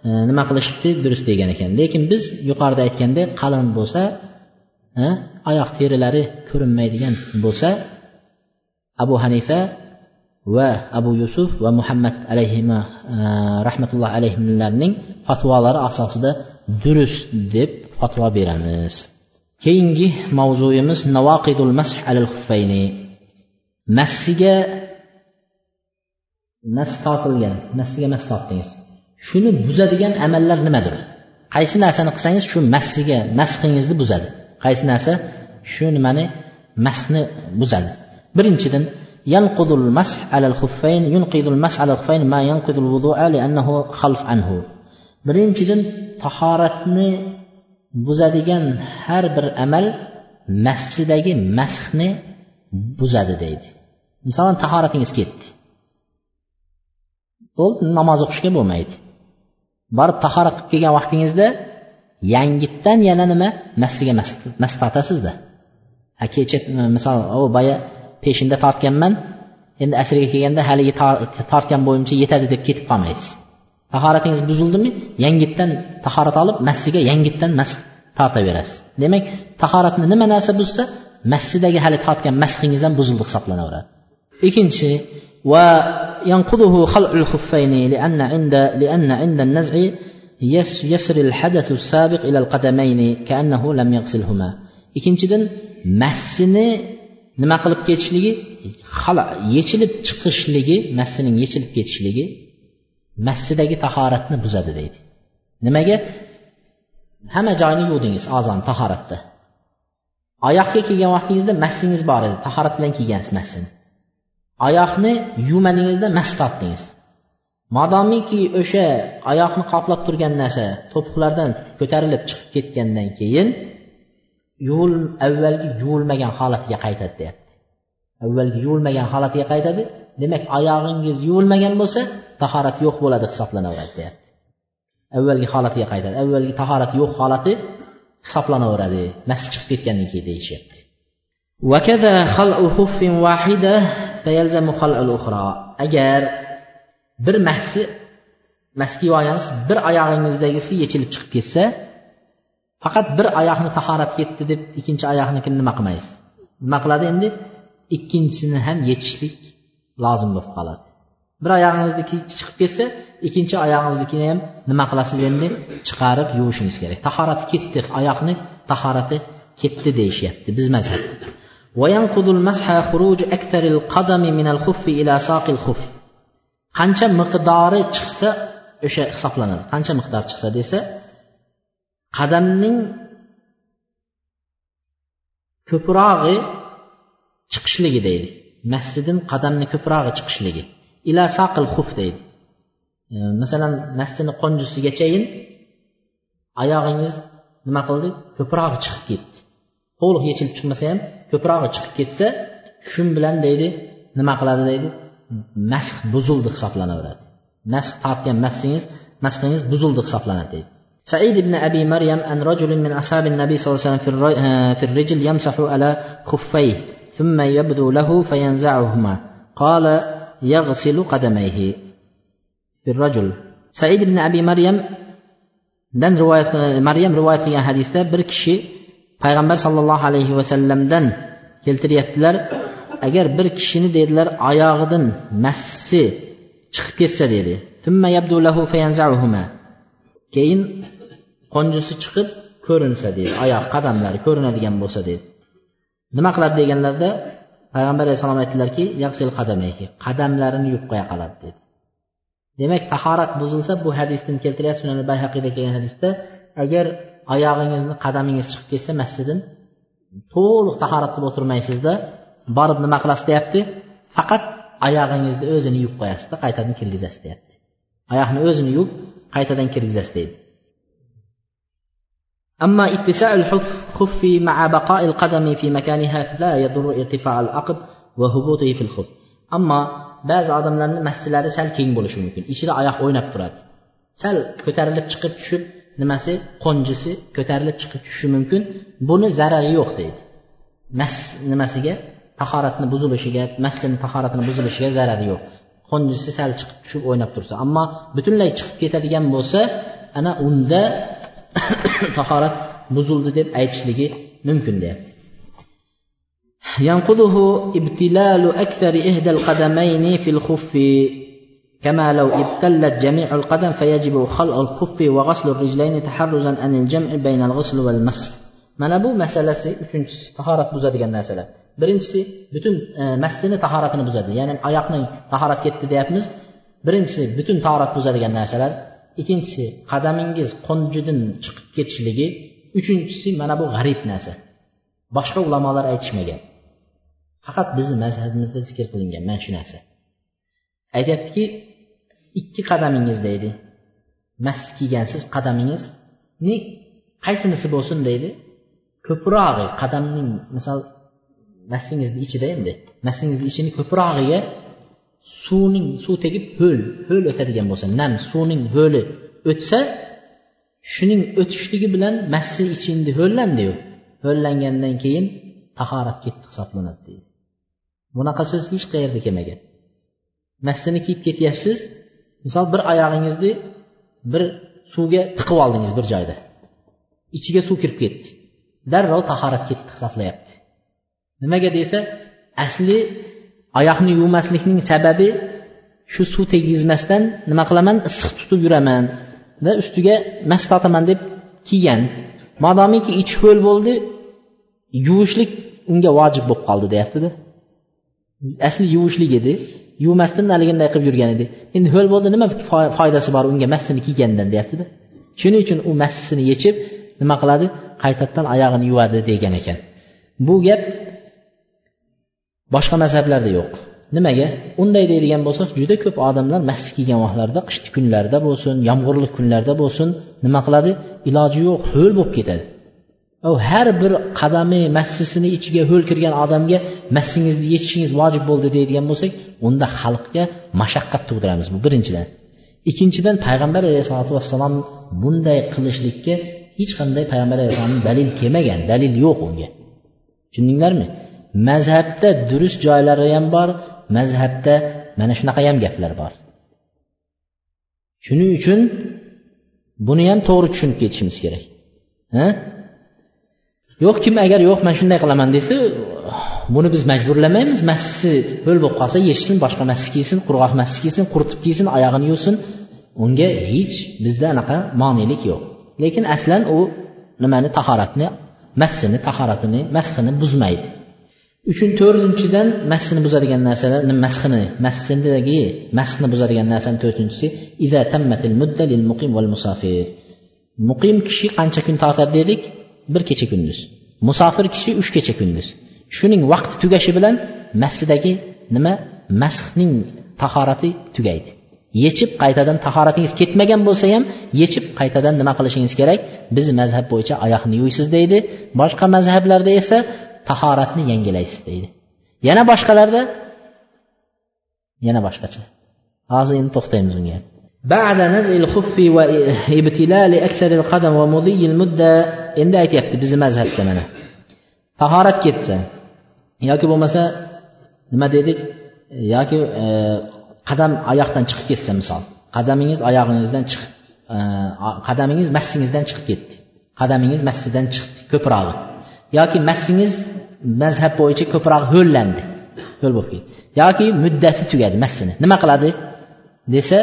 e, nima qilishibdi? Durust degan ekan. Lekin biz yuqorida aytgandek qalin bo'lsa e, oyoq terilari ko'rinmaydigan bo'lsa abu hanifa va abu yusuf va muhammad alayhima e, rahmatulloh alayhilarning fatvolari asosida durust deb fatvo beramiz. Keyingi mavzuyimiz navoqidul mash alal xuffayni massiga mas tortilgan massiga mas tortdingiz shuni buzadigan amallar nimadir qaysi narsani qilsangiz shu massiga masxingizni buzadi qaysi narsa shu nimani masxni buzadi birinchidan ينقض المسح على الخفين ينقض المسح على الخفين ما ينقض الوضوء لأنه خلف عنه birinchidan tahoratni buzadigan har bir amal massidagi masxni buzadi deydi masalan tahoratingiz ketdi Bo'ldi namoz o'qishga bo'lmaydi. Borib tahorat qilib kelgan vaqtingizda yangitdan yana nima? Massiga mas tortasizda. Kecha misol boya peshinda tortganman endi asrga kelganda haligi tortgan bo'yimcha yetadi deb ketib qolmaysiz. Tahoratingiz buzildimi? Yangitdan tahorat olib massiga yangitdan mas tortaverasiz. Demak tahoratni nima narsa buzsa massidagi hali tortgan masxingiz ham buzildi hisoblanaveradi ikkinchisi وينقضه خلع الخفين لأن عند لأن عند النزع يسر الحدث السابق إلى القدمين كأنه لم يغسلهما ikkinchidan massini nima qilib ketishligi yechilib chiqishligi massining yechilib ketishligi massidagi tahoratni buzadi deydi nimaga hamma joyni yuvdingiz ozon tahoratda oyoqga kelgan vaqtingizda massingiz bor edi tahorat bilan kiygansiz massini oyoqni yuvmadingizda mas tortdingiz modomiki o'sha oyoqni qoplab turgan narsa to'piqlardan ko'tarilib chiqib ketgandan keyin yuvil avvalgi yuvilmagan holatiga qaytadi deyapti. Avvalgi yuvilmagan holatiga qaytadi demak oyog'ingiz yuvilmagan bo'lsa tahorat yo'q bo'ladi hisoblanaveradi deyapti. Avvalgi holatiga qaytadi avvalgi tahorat yo'q holati hisoblanaveradi mas chiqib ketgandan keyin deyishyapti. agar bir mahsi maski bir oyog'ingizdagisi yechilib chiqib ketsa faqat bir oyoqni tahorat ketdi deb ikkinchi oyoqnikini nima qilmaysiz? Nima qiladi endi? Ikkinchisini ham yechishlik lozim bo'lib qoladi. Bir oyog'ingizniki chiqib ketsa ikkinchi oyog'ingiznikini ham nima qilasiz endi? Chiqarib yuvishingiz kerak. Tahorati ketdi oyoqni tahorati ketdi deyishyapti biz mazhabda. Qancha miqdori chiqsa o'sha hisoblanadi qancha miqdor chiqsa desa qadamning ko'prog'i chiqishligi deydi masjidin qadamni ko'prog'i chiqishligi ila saqil xuf deydi e, masalan masjidni qo'njisigachayin oyog'ingiz nima qildi ko'prog'i chiqib ketdi to'liq yechilib chiqmasa ham ko'prog'i chiqib ketsa shu bilan deydi nima qiladi deydi masx buzildi hisoblanaveradi masx tortgan masxingiz masxingiz buzildi hisoblanadi deydi سعيد بن أبي مريم أن رجل من أصحاب النبي صلى الله عليه وسلم في الرجل يمسح على خفيه ثم يبدو له فينزعهما قال يغسل قدميه في الرجل سعيد بن أبي مريم dan rivoyat maryam rivoyat qilgan hadisda bir kishi payg'ambar sollallohu alayhi vasallamdan keltiryaptilar. Agar bir kishini dedilar oyog'idan massi chiqib ketsa dedi. Keyin qonjisi chiqib ko'rinsa deydi oyoq qadamlari ko'rinadigan bo'lsa deydi nima qiladi deganlarida payg'ambar alayhissalom aytdilarki qadamlarini yuvib qo'ya qoladi dedi. Demak tahorat buzilsa bu hadisni keltiryapti sunan bayhaqiyda kelgan hadisda agar oyog'ingizni qadamingiz chiqib ketsa masjiddan to'liq tahorat qilib o'tirmaysizda borib nima qilasiz deyapti faqat oyog'ingizni o'zini yuvib qo'yasizda qaytadan kirgizasiz deyapti oyoqni o'zini yuvib qaytadan kirgizasiz deydi أما اتساع الخف مع بقاء القدم في مكانها فلا يضر ارتفاع العقب وهبوطه في الخف أما ba'zi odamlarni massilari sal keng bo'lishi mumkin ichida oyoq o'ynab turadi sal ko'tarilib chiqib tushib nimasi qo'njisi ko'tarilib chiqib tushishi mumkin buni zarari yo'q deydi mas nimasiga tahoratni buzilishiga massini tahoratini buzilishiga zarari yo'q qo'njisi sal chiqib tushib o'ynab tursa ammo butunlay chiqib ketadigan bo'lsa ana unda tahorat buzildi deb aytishligi mumkin deyapti ينقضه ابتلال أكثر إحدى القدمين في الخف كما لو ابتلت جميع القدم فيجب خلع الخف وغسل الرجلين تحرزا عن الجمع بين الغسل والمسح mana bu masalasi uchinchisi tahorat buzadigan narsalar birinchisi butun e, massini tahoratini buzadi ya'ni oyoqning tahorat ketdi deyapmiz birinchisi butun tahorat buzadigan narsalar ikkinchisi qadamingiz qo'njidan chiqib ketishligi uchinchisi mana bu g'arib narsa boshqa ulamolar aytishmagan faqat bizni mazhabimizda zikr qilingan mana shu narsa aytyaptiki ikki qadamingiz deydi. Mas kiygansiz qadamingizni qaysinisi bo'lsin deydi. Ko'prog'i qadamning misol massingizni ichida endi masingizni ichini ko'prog'iga suvning suv tegib ho'l ho'l o'tadigan bo'lsa nam suvning ho'li o'tsa shuning o'tishligi bilan massi ichindi ho'llandiyu ho'llangandan keyin tahorat ketdi hisoblanadi deydi. Bunaqa so'z hech qayerda kelmagan. Massini kiyib ketyapsiz misol bir oyog'ingizni bir suvga tiqib oldingiz bir joyda. Ichiga suv kirib ketdi. Darrov tahorat ketdi hisoblayapti. Nimaga desa asli oyoqni yuvmaslikning sababi shu suv tegizmasdan nima qilaman? Issiq tutib yuraman va ustiga mas tortaman deb kiygan. Modomiki ichi ho'l bo'ldi yuvishlik unga vojib bo'lib qoldi deyaptida. Asli yuvishlik edi. Yuvmasdan haliginday qilib yurgan edi. Endi ho'l bo'ldi nima foydasi bor unga massini kiygandan deyaptida. Shuning uchun u massini yechib nima qiladi? Qaytadan oyog'ini yuvadi degan ekan. Bu gap boshqa mazhablarda yo'q. Nimaga? Unday deydigan bo'lsak juda ko'p odamlar massi kiygan vaqtlarida qishki kunlarda bo'lsin yomg'irli kunlarda bo'lsin nima qiladi? Iloji yo'q ho'l bo'lib ketadi. Har bir qadami massisini ichiga ho'l kirgan odamga massingizni yechishingiz vojib bo'ldi deydigan bo'lsak unda xalqqa mashaqqat tug'diramiz bu birinchidan. Ikkinchidan payg'ambar alayhisalotu vassalom bunday qilishlikka hech qanday payg'ambar alayhissalomni dalil kelmagan dalil yo'q unga. Tushundinglarmi? Mazhabda durust joylari ham bor mazhabda mana shunaqa ham gaplar bor. Shuning uchun buni ham to'g'ri tushunib ketishimiz kerak. Ha? Yo'q kim agar yo'q man shunday qilaman desa buni biz majburlamaymiz. Massi ho'l bo'lib qolsa yechsin boshqa massi kiysin qurg'oq massi kiysin quritib kiysin oyog'ini yuvsin. Unga hech bizda anaqa monelik yo'q. Lekin aslan u nimani tahoratni massini tahoratini masxini buzmaydi. Uchun to'rtinchidan massini buzadigan narsalar masxini massidagi masxni buzadigan narsani to'rtinchisi muqim kishi qancha kun tortadi dedik? bir kecha kunduz musofir kishi uch kecha kunduz shuning vaqti tugashi bilan massidagi nima masxning tahorati tugaydi yechib qaytadan tahoratingiz ketmagan bo'lsa ham yechib qaytadan nima qilishingiz kerak biz mazhab bo'yicha oyoqni yuviysiz deydi boshqa mazhablarda esa tahoratni yangilaysiz deydi yana boshqalarda yana boshqacha hozir endi to'xtaymiz unga بعد نزع الخف وابتلال أكثر القدم ومضي المدة endi aytyapti bizni mazhabda mana. Tahorat ketsa yoki bo'lmasa nima dedik? Yoki e, qadam oyoqdan chiqib ketsa misol. Qadamingiz oyog'ingizdan chiqib e, qadamingiz massingizdan chiqib ketdi. Qadamingiz massidan chiqdi ko'prog'i. Yoki massingiz mazhab bo'yicha ko'proq ho'llandi ho'l bo'lib ketdi. Yoki muddati tugadi massini. Nima qiladi? Desa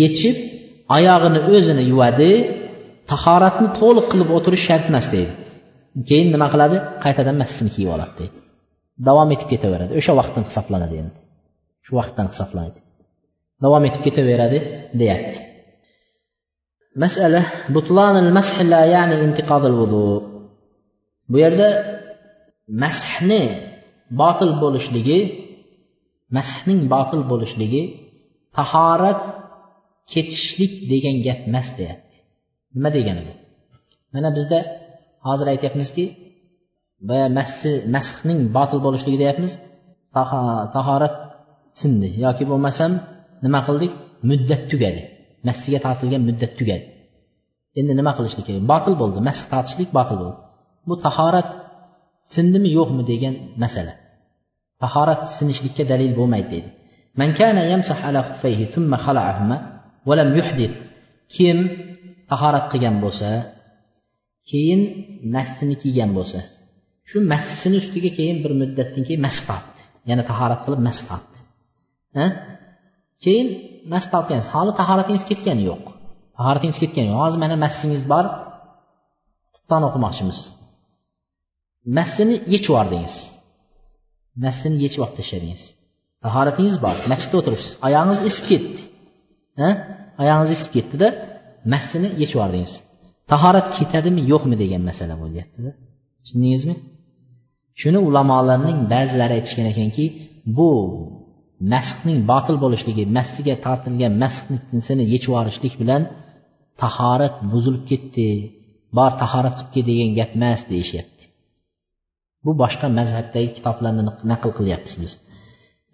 yechib oyog'ini o'zini yuvadi tahoratni to'liq qilib o'tirish shart emas deydi. Keyin nima qiladi? Qaytadan massini kiyib oladi deydi. Davom etib ketaveradi. O'sha vaqtdan hisoblanadi endi shu vaqtdan hisoblanadi davom etib ketaveradi deyapti. Masala butlanil mash la ya'ni intiqodil vudu bu yerda mashni botil bo'lishligi mashning botil bo'lishligi tahorat ketishlik degan gap emas deyapti. nima degani bu? Mana bizda hozir aytyapmizki boya masihning botil bo'lishligi deyapmiz tahorat sindi yoki bo'lmasam nima qildik? Muddat tugadi. Massiga tortilgan muddat tugadi. Endi nima qilishlik kerak? Botil bo'ldi. Masx tortishlik botil bo'ldi. Bu tahorat sindimi yo'qmi degan masala. Tahorat sinishlikka dalil bo'lmaydi deydi. Man kana yamsah ala thumma khala'ahuma lam yuhdith. Kim tahorat qilgan bo'lsa keyin massini kiygan bo'lsa shu massini ustiga keyin bir muddatdan keyin mas tortdi yana tahorat qilib mas tortdi keyin mas tortgansiz hali tahoratingiz ketgani yo'q. Tahoratingiz ketgani yo'q. Hozir mana massingiz bor. Qutdan o'qimoqchimiz. Massini yechib yubordingiz massini yechib olib tashladingiz tahoratingiz bor. Masjidda o'tiribsiz. Oyog'ingiz isib ketdi. Oyog'ingiz isib ketdida massini yechib yubordingiz tahorat ketadimi yo'qmi degan masala bo'lyaptida. Tushundingizmi? Shuni ulamolarning ba'zilari aytishgan ekanki bu masxning botil bo'lishligi massiga tortilgan masxnisini yechib yuborishlik bilan tahorat buzilib ketdi bor tahorat qilib kel degan gap emas deyishyapti. Bu boshqa mazhabdagi kitoblarni naql qilyapmiz biz.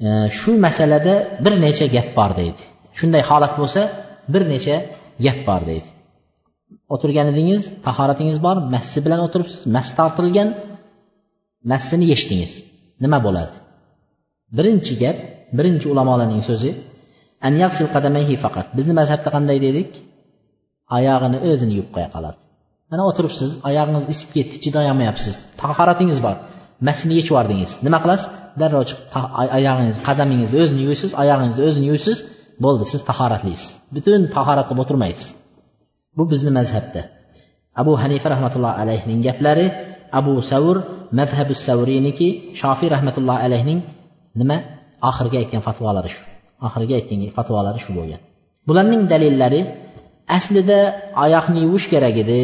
E, shu masalada bir necha gap bor deydi. Shunday holat bo'lsa bir necha gap bor deydi. O'tirgan edingiz tahoratingiz bor massi bilan o'tiribsiz mas tortilgan massini yechdingiz nima bo'ladi birinchi gap birinchi ulamolarning so'zi an yaqsil qadamayhi faqat. Bizni mazhabda qanday dedik? Oyog'ini o'zini yuvib qo'ya qoladi mana o'tiribsiz oyog'ingiz isib ketdi chidayolmayapsiz tahoratingiz bor masni yechib yubordingiz nima qilasiz? Darrov chiqib oyog'ingiz qadamingizni o'zini yuvsiz oyog'ingizni o'zini yuvsiz bo'ldi siz tahoratlisiz butun tahorat qilib o'tirmaysiz. Bu bizni mazhabda. Abu hanifa rahmatullohi alayhning gaplari abu savur mazhabu savriyniki shofiy rahmatullohi alayhning nima? Oxirgi aytgan fatvolari shu. Oxirgi aytgan fatvolari shu bo'lgan. Bularning dalillari aslida oyoqni yuvish kerak edi.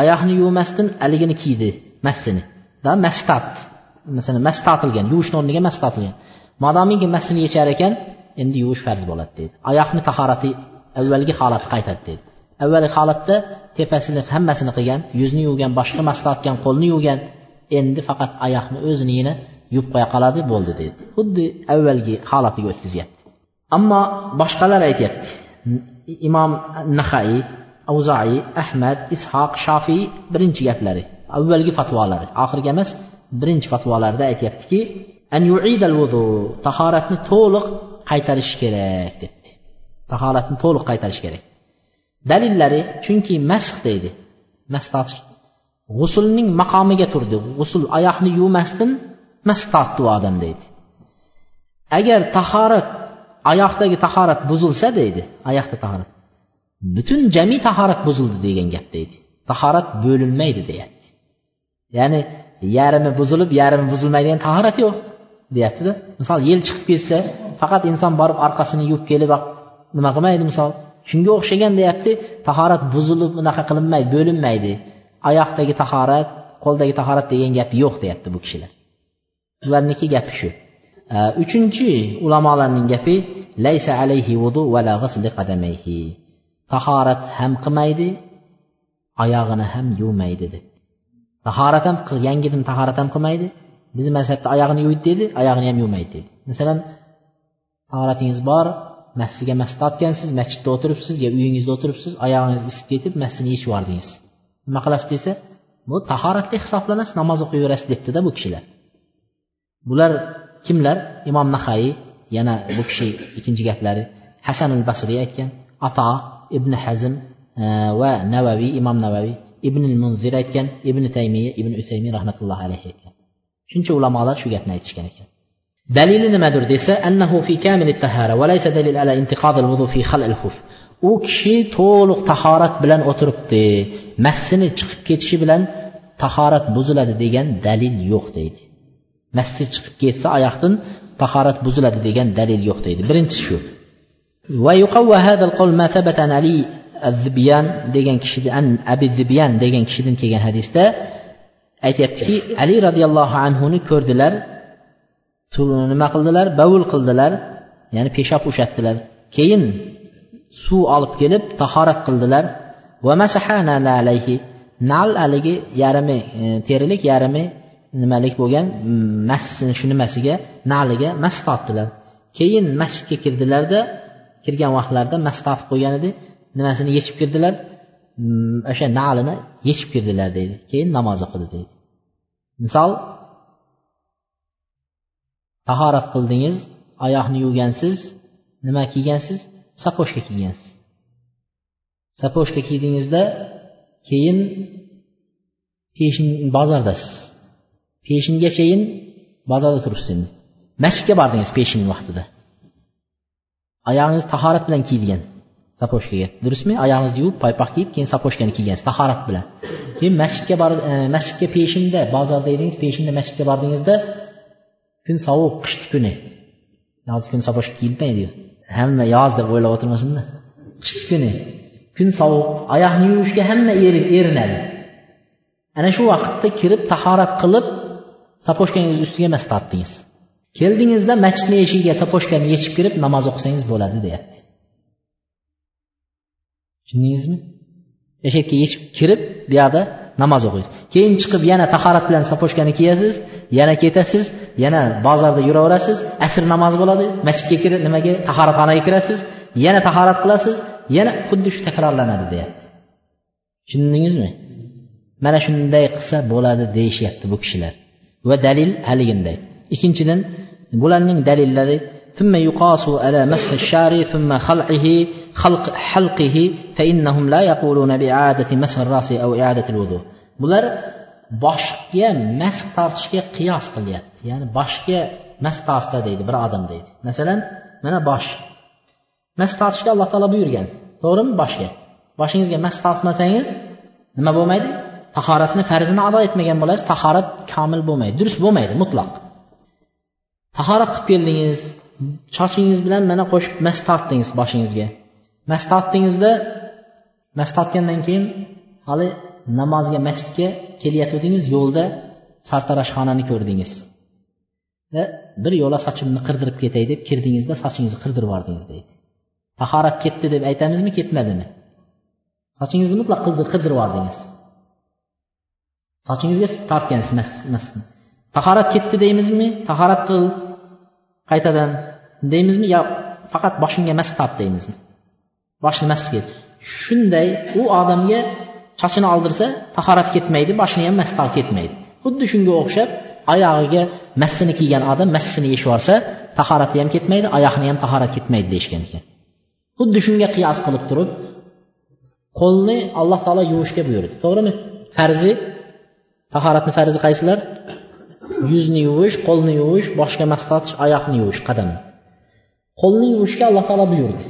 Oyoqni yuvmasdan haligini kiydi massini. Da mas masalan mas tortilgan yuvishni o'rniga mas tortilgan modomiki massini yechar ekan endi yuvish farz bo'ladi deydi. Oyoqni tahorati avvalgi holati qaytadi deydi. Avvalgi holatda tepasini hammasini qilgan yuzni yuvgan boshqa mas qo'lni yuvgan endi faqat oyoqni o'zinigina yuvib qo'ya qoladi bo'ldi deydi. Xuddi avvalgi holatiga o'tkazyapti. Ammo boshqalar aytyapti. Imom nahaiy avzoi ahmad ishoq shofiy birinchi gaplari avvalgi fatvolari. Oxirgi emas birinchi fatvolarida aytyaptiki an yu'idal wudu tahoratni to'liq qaytarish kerak debdi. Tahoratni to'liq qaytarish kerak. Dalillari chunki masx deydi. Mas g'usulning maqomiga turdi. G'usul oyoqni yuvmasdan mas tortdi u odam deydi. Agar tahorat oyoqdagi tahorat buzilsa deydi oyoqda tahorat butun jami tahorat buzildi degan gap deydi. Tahorat bo'linmaydi deyapti. Ya'ni yarmi buzilib yarmi buzilmaydigan tahorat yo'q. Deyaptida. Misol yel chiqib ketsa faqat inson borib orqasini yuvib kelib nima qilmaydi misol? Shunga o'xshagan deyapti tahorat buzilib unaqa qilinmaydi bo'linmaydi. Oyoqdagi tahorat qo'ldagi tahorat degan gap yo'q deyapti bu kishilar. Ularniki gapi shu. Uchinchi ulamolarning gapi laysa alayhi vudu vala qadamayhi tahorat ham qilmaydi oyog'ini ham yuvmaydi deb tahorat ham yangidan tahorat ham qilmaydi. Bizni mazhabda oyog'ini yuvdi deydi oyog'ini ham yuvmaydi deydi masalan tahoratingiz bor masjidga mas tortgansiz masjidda o'tiribsiz yo uyingizda o'tiribsiz oyog'ingiz isib ketib masjidni yechib yubordingiz nima qilasiz desa bu tahoratli hisoblanasiz namoz o'qiyverasiz debdida bu kishilar. Bular kimlar? Imom nahaiy yana bu kishi ikkinchi gaplari. Hasan al basriy aytgan ato ibn hazm e, va navaviy imom navaviy ibn munzir aytgan ibn taymiya ibn usaymin rahmatullohi alayhi aytgan. Shuncha ulamolar shu gapni aytishgan ekan. Dalili nimadir desa annahu fi kamil tahara va laysa dalil ala intiqad al wudu fi khal al khuf u kishi to'liq tahorat bilan o'tiribdi massini chiqib ketishi bilan tahorat buziladi degan dalil yo'q deydi. Massi chiqib ketsa oyoqdan tahorat buziladi degan dalil yo'q deydi. Birinchisi shu. Ma thabata degan kishidan abi zibyan degan kishidan kelgan hadisda aytyaptiki ali roziyallohu anhuni ko'rdilar nima qildilar? Bavul qildilar ya'ni peshob ushatdilar. Keyin suv olib kelib tahorat qildilar. Va alayhi nal haligi yarimi e, terilik yarimi nimalik bo'lgan mas shu nimasiga naliga mas tortdilar. Keyin masjidga kirdilarda kirgan vaqtlarida mas tortib qo'ygan edi nimasini yechib kirdilar. O'sha nalini yechib kirdilar deydi keyin namoz o'qidi deydi misol tahorat qildingiz oyoqni yuvgansiz nima kiygansiz saposhka kiygansiz saposhka kiydingizda keyin peshin bozordasiz peshingachayin bozorda turibsiz endi masjidga bordingiz peshin vaqtida oyog'ingiz tahorat bilan kiyilgan saposhkaga durustmi? Oyog'ingizni yuvib paypoq kiyib keyin saposhkani kiygansiz tahorat bilan. Keyin masjidga bor e, masjidga peshinda bozorda edingiz peshinda masjidga bordingizda kun sovuq qishni kuni. Yoz kuni saposhka kiyilmaydiyu hamma yoz deb o'ylab o'tirmasinda. Qishni kuni. Kun sovuq oyoqni yuvishga hamma erinadi. Ana shu vaqtda kirib tahorat qilib saposhkangizni ustiga emas tortdingiz. Keldingizda masjidni eshigiga saposhkani yechib kirib namoz o'qisangiz bo'ladi deyapti. Tushundingizmi? Eshakka yechib kirib buyoqda namoz o'qiysiz. Keyin chiqib yana tahorat bilan saposhkani kiyasiz yana ketasiz yana bozorda yuraverasiz asr namozi bo'ladi masjidga kirib nimaga tahoratxonaga kirasiz yana tahorat qilasiz yana xuddi shu takrorlanadi deyapti. Tushundingizmi? Mana shunday qilsa bo'ladi deyishyapti bu kishilar. Va dalil haliginday. Ikkinchidan bularning dalillari ثم يقاس على مسح الشعر ثم خلعه خلق حلقه فإنهم لا يقولون بإعادة مسح الرأس أو إعادة الوضوء. بلر باش يا مسح قياس قليات يعني باش يا مسح ديد بر آدم ديد مثلا من باش. مسح تارش الله تعالى بيرجن ثورم باش باش ينزل مسح تارش متعيز نما بومايد تخارتنا فرزنا عضا يتمجن بلاس تخارت كامل بومايد درس بومايد مطلق. تخارت قبيل ديز sochingiz bilan mana qo'shib mas tortdingiz boshingizga. Mas tortdingizda mas tortgandan keyin hali namozga masjidga kelayotgandingiz yo'lda sartaroshxonani ko'rdingiz. Va bir yo'la sochimni qirdirib ketay deb kirdingizda sochingizni qirdirib yubordingiz deydi. Tahorat ketdi deb aytamizmi ketmadimi? Sochingizni mutlaq qirdirib yubordingiz sochingizga tortgansiz mas. tahorat ketdi deymizmi? Tahorat qil qaytadan deymizmi? Yo faqat boshingga mas tort deymizmi? Boshni masga shunday u odamga sochini oldirsa tahorat ketmaydi boshini ham mastal ketmaydi. Xuddi shunga o'xshab oyog'iga massini kiygan odam massini yechib yuborsa tahorati ham ketmaydi oyoqni ham tahorat ketmaydi deyishgan ekan. Xuddi shunga qiyos qilib turib qo'lni alloh taolo yuvishga buyurdi. To'g'rimi? Farzi tahoratni farzi qaysilar? Yuzni yuvish qo'lni yuvish boshga mas tortish oyoqni yuvish qadamni qo'lni yuvishga alloh taolo buyurdi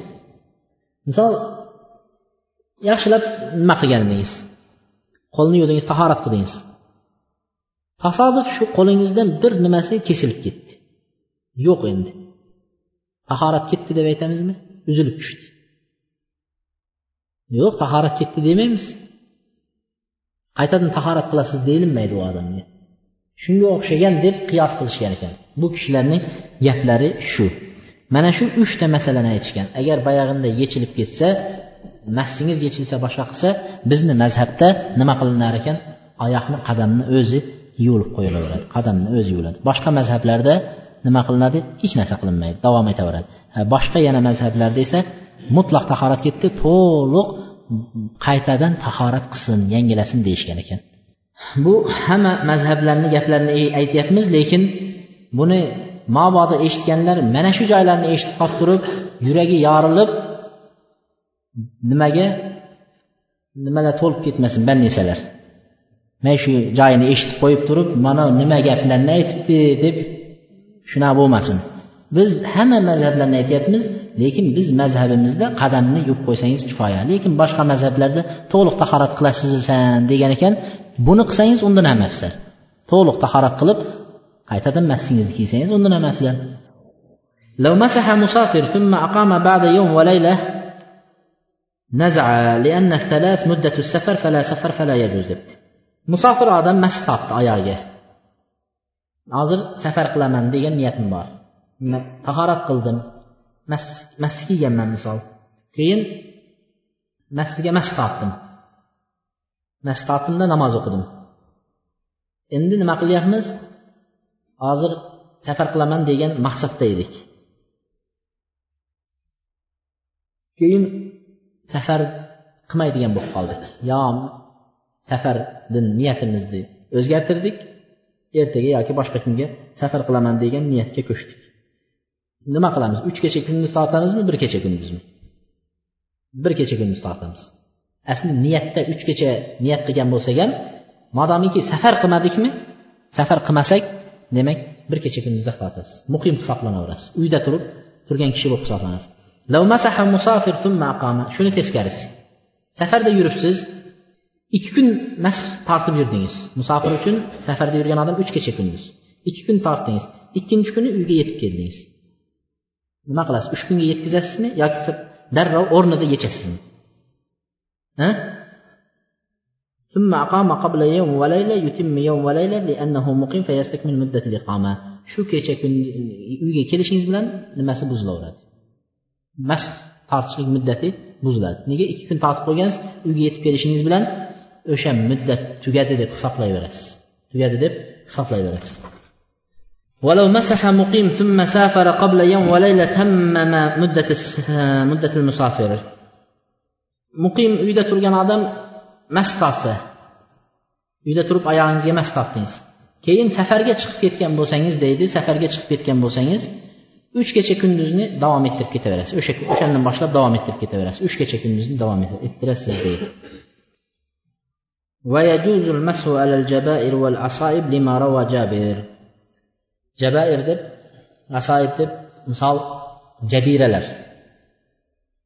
misol yaxshilab nima qilgandingiz qo'lni yuvdingiz tahorat qildingiz. Tasodif shu qo'lingizdan bir nimasi kesilib ketdi. Yo'q endi. Tahorat ketdi deb aytamizmi? Uzilib tushdi. Yo'q tahorat ketdi demaymiz. Qaytadan tahorat qilasiz deyilmaydi u odamga. Shunga o'xshagan deb qiyos qilishgan ekan. Bu kishilarning gaplari shu. Mana shu uchta masalani aytishgan. Agar boyag'inda yechilib ketsa massingiz yechilsa boshqa qilsa bizni mazhabda nima qilinar ekan? Oyoqni qadamni o'zi yuvilib qo'yilaveradi qadamni o'zi yuviladi. Boshqa mazhablarda nima qilinadi? Hech narsa qilinmaydi. Davom etaveradi boshqa yana mazhablarda esa mutlaq tahorat ketdi to'liq qaytadan tahorat qilsin yangilasin deyishgan ekan. Bu hamma mazhablarni gaplarini aytyapmiz lekin buni mabodo eshitganlar mana shu joylarni eshitib qolib turib yuragi yorilib nimaga nimalar to'lib ketmasin bannisalar mana shu joyini eshitib qo'yib turib mana nima gaplarni aytibdi deb shunaqa bo'lmasin. Biz hamma mazhablarni aytyapmiz lekin biz mazhabimizda qadamni yuvib qo'ysangiz kifoya. Lekin boshqa mazhablarda to'liq tahorat qilasizsan degan ekan buni qilsangiz undan ham afzal. To'liq tahorat qilib qaytadan massingizni kiysangiz undan ham afzal لو مسح مسافر ثم أقام بعد يوم وليلة نزع لأن الثلاث مدة السفر فلا سفر فلا يجوز debdi musofir odam masjid topdi oyog'iga hozir safar qilaman degan niyatim bor tahorat qildim mas kiyganman misol keyin masjiga mas tortdim mas tortdimda namoz o'qidim endi nima qilyapmiz hozir safar qilaman degan maqsadda edik. Keyin safar qilmaydigan bo'lib qoldik yo safardan niyatimizni o'zgartirdik. Ertaga yoki boshqa kunga safar qilaman degan niyatga ko'chdik. Nima qilamiz? Uch kecha kunduz sotamizmi bir kecha kunduzmi bir kecha kunduz sotamiz. Asli niyatda uch kecha niyat qilgan bo'lsak ham modomiki safar qilmadikmi? Safar qilmasak demak bir kecha kunduzda tortasiz muqim hisoblanaverasiz. Uyda turib turgan kishi bo'lib hisoblanasiz. Shuni teskarisi safarda yuribsiz ikki kun masx tortib yurdingiz. Musofir uchun safarda yurgan odam uch kecha kunduz. Ikki kun tortdingiz. Ikkinchi kuni uyga yetib keldingiz. Nima qilasiz? Uch kunga yetkazasizmi yoki darrov o'rnida yechasizmi? ثم أقام قبل يوم وليلة يتم يوم وليلة لأنه مقيم فيستكمل مدة الإقامة. شو كي تكون يجي كل شيء زملا لما سبز لورد مس تارتشلك مدتي بزلاد نيجي إيه كن تارتش بوجنس يجي يتبقى كل شيء زملا وش مدة تجادل دب خصاب لا يبرس تجادل دب خصاب لا يبرس ولو مسح مقيم ثم سافر قبل يوم وليلة تمم مدة مدة المسافر. مقيم يدا ترجع آدم mast tortsa uyda turib oyog'ingizga mast tortdingiz keyin safarga chiqib ketgan bo'lsangiz deydi safarga chiqib ketgan bo'lsangiz uch kecha kunduzni davom ettirib ketaverasiz o'sha o'shandan boshlab davom ettirib ketaverasiz uch kecha kunduzni davom ettirasiz deydi ويجوز المسح على الجبائر والعصائب لما روى جابر jabair deb asoib deb misol jabiralar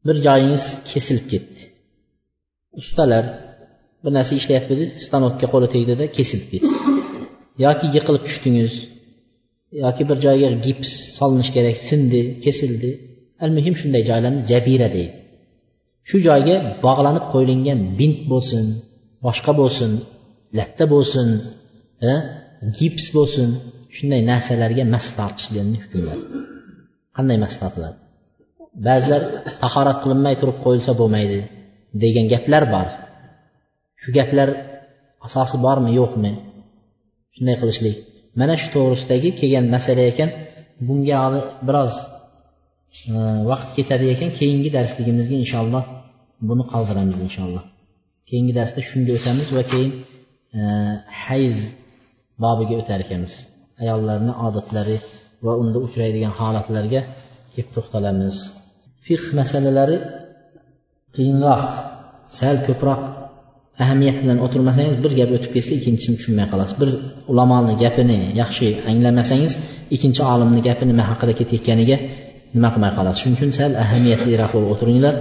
bir joyingiz kesilib ketdi ustalar bir narsa ishlayapti stanokka qo'li tegdida kesilib ketdi. Yoki yiqilib tushdingiz yoki bir joyga gips solinishi kerak sindi kesildi. Al muhim shunday joylarni jabira deydi. Shu joyga bog'lanib qo'yilgan bint bo'lsin boshqa bo'lsin latta bo'lsin gips bo'lsin shunday narsalarga mas tortishlikni hukmladi qanday mas tortiladi? Ba'zilar tahorat qilinmay turib qo'yilsa bo'lmaydi degan gaplar bor. Shu gaplar asosi bormi yo'qmi? Shunday qilishlik. Mana shu to'g'risidagi kelgan masala ekan bunga biroz e, vaqt ketadi ekan. Keyingi darsligimizga inshaalloh buni qoldiramiz inshaalloh. Keyingi darsda shunga o'tamiz va keyin e, hayz bobiga o'tar ekanmiz. Ayollarni odatlari va unda uchraydigan holatlarga kelib to'xtalamiz. Fiqh masalalari qiyinroq sal ko'proq ahamiyat bilan o'tirmasangiz bir gap o'tib ketsa ikkinchisini tushunmay qolasiz. Bir ulamoni gapini yaxshi anglamasangiz ikkinchi olimni gapi nima haqida ketayotganiga nima qilmay qoladi shuning uchun sal ahamiyatliroq bo'lib o'tiringlar.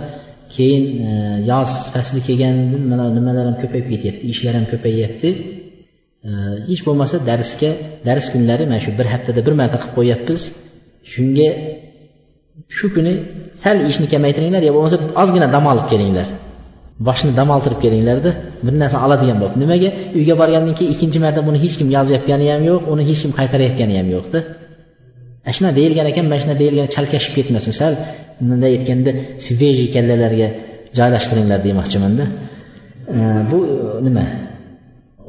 Keyin e, yoz fasli kelganda mana nimalar ham ko'payib ketyapti ishlar ham ko'payyapti e, hech bo'lmasa darsga dars kunlari mana shu bir haftada bir marta qilib qo'yyapmiz shunga shu kuni sal ishni kamaytiringlar yo bo'lmasa ozgina dam olib kelinglar. Boshni dam oltirib kelinglarda bir narsa oladigan bo'lib nimaga? Uyga borgandan keyin ikkinchi marta buni hech kim yozayotgani ham yo'q uni hech kim qaytarayotgani ham yo'qda. Ana shunaqa deyilgan ekan mana shunaqa deyilgan chalkashib ketmasin. Sal bunday aytganda svejiy kallalarga joylashtiringlar demoqchimanda. E, bu e, nima?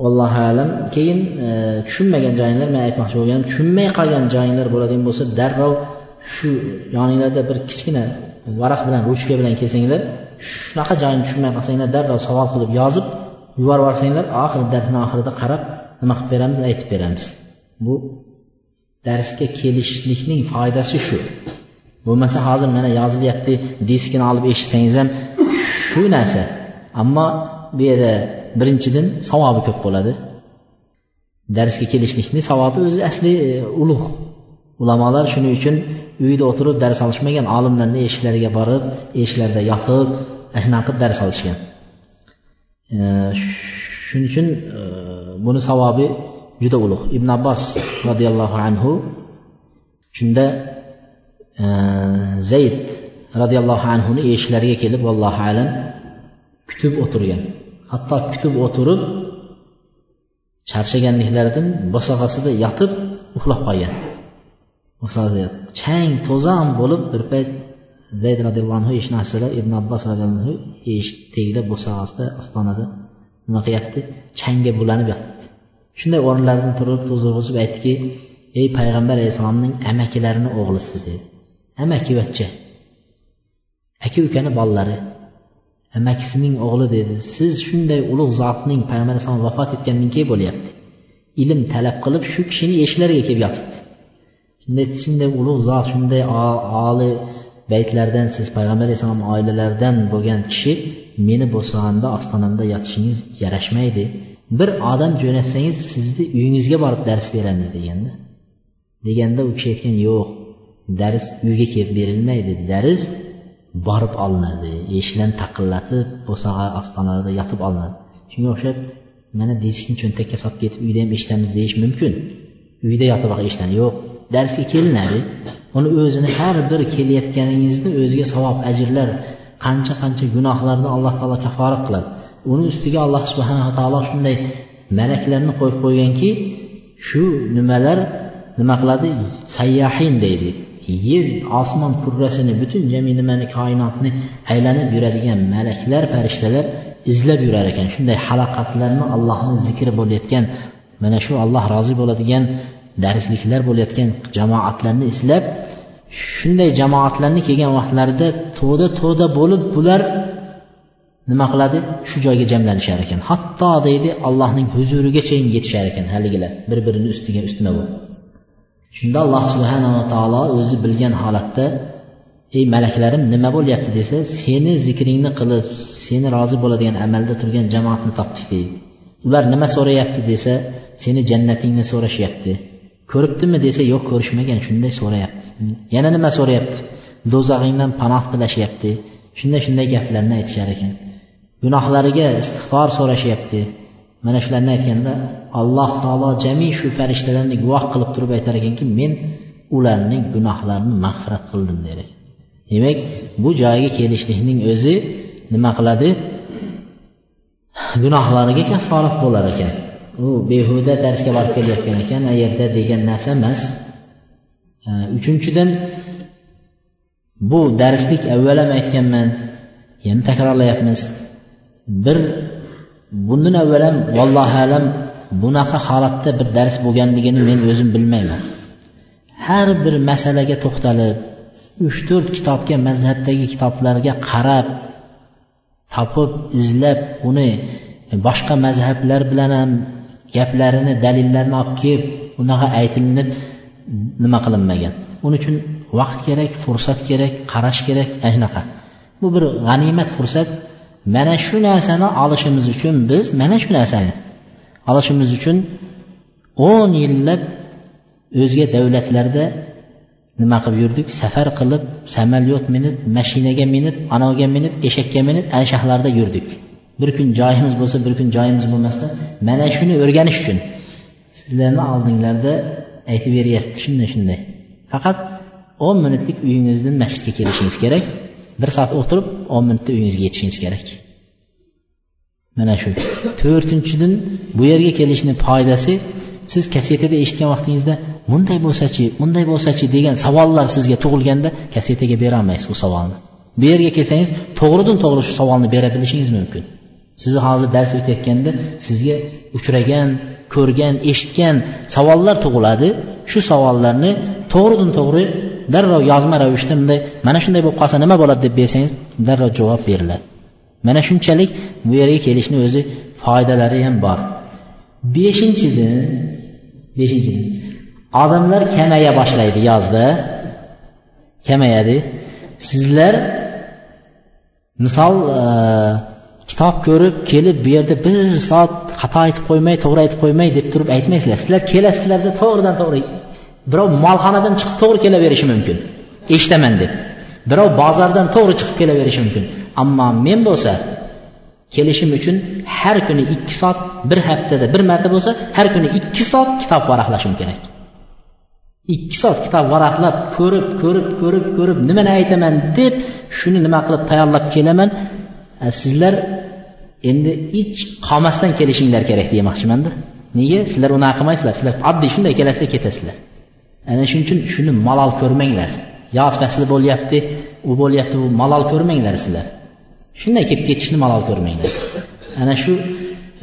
Allohu alam. Keyin e, tushunmagan joyinglar men aytmoqchi bo'lganim tushunmay qolgan joyinglar bo'ladigan bo'lsa darrov shu yoninglarda bir kichkina varaq bilan ruchka bilan kelsanglar shunaqa joyini tushunmay qolsanglar darrov savol qilib yozib yuborib yuborsanglar oxiri darsni oxirida qarab nima qilib beramiz aytib beramiz. Bu darsga kelishlikning foydasi shu. Bo'lmasa hozir mana yozilyapti diskini olib eshitsangiz ham shu narsa. Ammo bu yerda birinchidan savobi ko'p bo'ladi. Darsga kelishlikni savobi o'zi asli e, ulug' ulamolar shuning uchun uyda o'tirib dars olishmagan olimlarni eshiklariga borib eshiklarda yotib shunaqa qilib dars olishgan. E, shuning uchun buni savobi juda ulug' ibn abbos roziyallohu anhu shunda e, zayd roziyallohu anhuni eshiklariga kelib allohu alam kutib o'tirgan. Hatto kutib o'tirib charchaganliklaridan bo'sag'asida yotib uxlab qolgan. Chang to'zon bo'lib bir payt zayd roziyallohu anhu eshitmasalar ibn abbos roziyallohu anhu eshik tagida bo'sag'asida ostonada nima qilyapti? Changga bulanib yotibdi. Shunday o'rinlaridan turib to'zg'izib aytdiki ey payg'ambar alayhissalomning amakilarini o'g'lisi dedi. Amakivachcha aka ukani bolalari amakisining o'g'li dedi. Siz shunday ulug' zotning payg'ambar alayhissalom vafot etgandan keyin bo'lyapti. Ilm talab qilib shu kishini eshiklariga kelib yotibdi. Shunday shunday ulug' zot shunday oli baytlardan siz payg'ambar alayhissalom oilalaridan bo'lgan kishi meni bo'sag'amda ostonamda yotishingiz yarashmaydi. Bir odam jo'natsangiz sizni uyingizga borib dars beramiz deganda. Deganda u kishi aytgan yo'q dars uyga kelib berilmaydi. dars borib olinadi eshikdan taqillatib bo'sag'a ostonalarda yotib olinadi. Shunga o'xshab mana diskni cho'ntakka solib ketib uyda ham eshitamiz deyish mumkin. Uyda yotib eshitadi. Yo'q darsga kelinadi uni o'zini har bir kelayotganingizni o'ziga savob ajrlar qancha qancha gunohlarni alloh taolo kaforat qiladi. Uni ustiga alloh subhanava taolo shunday malaklarni qo'yib qo'yganki shu nimalar nima qiladi? Sayyahin deydi. Yer osmon kurrasini butun jami nimani koinotni aylanib yuradigan malaklar farishtalar izlab yurar ekan. Shunday halaqatlarni allohni zikri bo'layotgan mana shu alloh rozi bo'ladigan darsliklar bo'layotgan jamoatlarni eslab shunday jamoatlarni kelgan vaqtlarida to'da to'da bo'lib bular nima qiladi? Shu joyga jamlanishar ekan. Hatto deydi allohning huzurigacha yetishar ekan haligilar. Bir birini ustiga ustma bo'lib. Shunda alloh subhanava taolo o'zi bilgan holatda ey malaklarim nima bo'lyapti? desa seni zikringni qilib seni rozi bo'ladigan amalda turgan jamoatni topdik deydi. Ular nima so'rayapti? desa seni jannatingni so'rashyapti. Ko'ribdimi desa yo'q ko'rishmagan shunday so'rayapti. Yana nima so'rayapti? Do'zaxingdan panoh tilashyapti. Shunday shunday gaplarni aytishar ekan. Gunohlariga istig'for so'rashyapti. Mana shularni aytganda alloh taolo jami shu farishtalarni guvoh qilib turib aytar ekanki men ularning gunohlarini mag'firat qildim der ekan demak bu joyga kelishlikning o'zi nima qiladi? Gunohlariga kafforat bo'lar ekan. U behuda darsga borib kelayotgan ekan a yerda degan narsa emas. Uchinchidan bu darslik avval ham aytganman yana takrorlayapmiz. Bir bundan avval ham vallohu alam bunaqa holatda bir dars bo'lganligini men o'zim bilmayman. Har bir masalaga to'xtalib uch to'rt kitobga mazhabdagi kitoblarga qarab topib izlab uni boshqa mazhablar bilan ham gaplarini dalillarini olib kelib unaqa aytilinib nima qilinmagan. Uning uchun vaqt kerak fursat kerak qarash kerak ana shunaqa bu bir g'animat fursat. Mana shu narsani olishimiz uchun biz mana shu narsani olishimiz uchun o'n yillab o'zga davlatlarda nima qilib yurdik? Safar qilib samolyot minib mashinaga minib anavga minib eshakka minib ana shaharlarda yurdik. Bir kun joyimiz bo'lsa bir kun joyimiz bo'lmasdan mana shuni o'rganish uchun sizlarni oldinglarda aytib beryapti shunday shunday. Faqat o'n minutlik uyingizdan masjidga kelishingiz kerak bir soat o'tirib o'n minutda uyingizga yetishingiz kerak. Mana shu to'rtinchidan bu yerga kelishni foydasi siz kasetada eshitgan vaqtingizda bunday bo'lsachi bunday bo'lsachi degan savollar sizga tug'ilganda kasetaga berolmaysiz u savolni. Bu yerga kelsangiz to'g'ridan to'g'ri shu savolni bera bilishingiz mumkin. Sizni hozir dars o'tayotganda sizga uchragan ko'rgan eshitgan savollar tug'iladi. Shu savollarni to'g'ridan to'g'ri darrov yozma ravishda bunday mana shunday bo'lib qolsa nima bo'ladi? deb bersangiz darrov javob beriladi. Mana shunchalik bu yerga kelishni o'zi foydalari ham bor. Beshinchidan beshinchidan odamlar kamaya boshlaydi yozda. Kamayadi. Sizlar misol e, kitob ko'rib kelib bu yerda bir soat xato aytib qo'ymay to'g'ri aytib qo'ymay deb turib aytmaysizlar. Sizlar kelasizlarda to'g'ridan to'g'ri. Birov molxonadan chiqib to'g'ri kelaverishi mumkin. Eshitaman deb. Birov bozordan to'g'ri chiqib kelaverishi mumkin. Ammo men bo'lsa kelishim uchun har kuni ikki soat bir haftada bir marta bo'lsa har kuni ikki soat kitob varaqlashim kerak. Ikki soat kitob varaqlab ko'rib ko'rib ko'rib ko'rib nimani aytaman deb shuni nima qilib tayyorlab kelaman? Sizlar endi hech qolmasdan kelishinglar kerak demoqchimanda nega sizlar unaqa qilmaysizlar sizlar oddiy shunday kelasizlar ketasizlar ana shuning uchun shuni malol ko'rmanglar yoz fasli bo'lyapti u bo'lyapti bu malol ko'rmanglar sizlar shunday kelib ketishni malol ko'rmanglar ana shu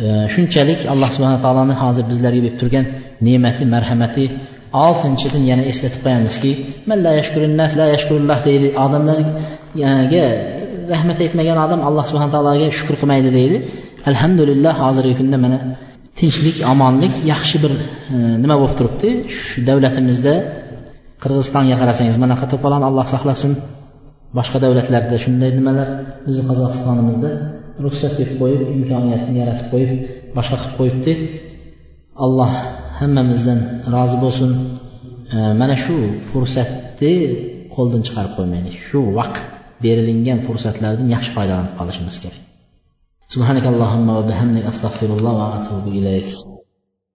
e, shunchalik alloh subhana taoloni hozir bizlarga berib turgan ne'mati marhamati oltinchidan yana eslatib qo'yamizki deydi odamlarga rahmat aytmagan odam alloh subhana taologa shukur qilmaydi deydi. Alhamdulillah hozirgi kunda mana tinchlik omonlik yaxshi bir e, nima bo'lib turibdi? Shu davlatimizda qirg'izistonga qarasangiz bunaqa to'polon alloh saqlasin. Boshqa davlatlarda shunday nimalar bizni qozog'istonimizda ruxsat berib qo'yib imkoniyatni yaratib qo'yib boshqa qilib qo'yibdi. Alloh hammamizdan rozi bo'lsin. E, mana shu fursatni qo'ldan chiqarib qo'ymaylik. Shu vaqt berilingan fursatlardan yaxshi foydalanib qolishimiz kerak. Subhanakallohumma va bihamdik astag'firulloh va atubu ilayk.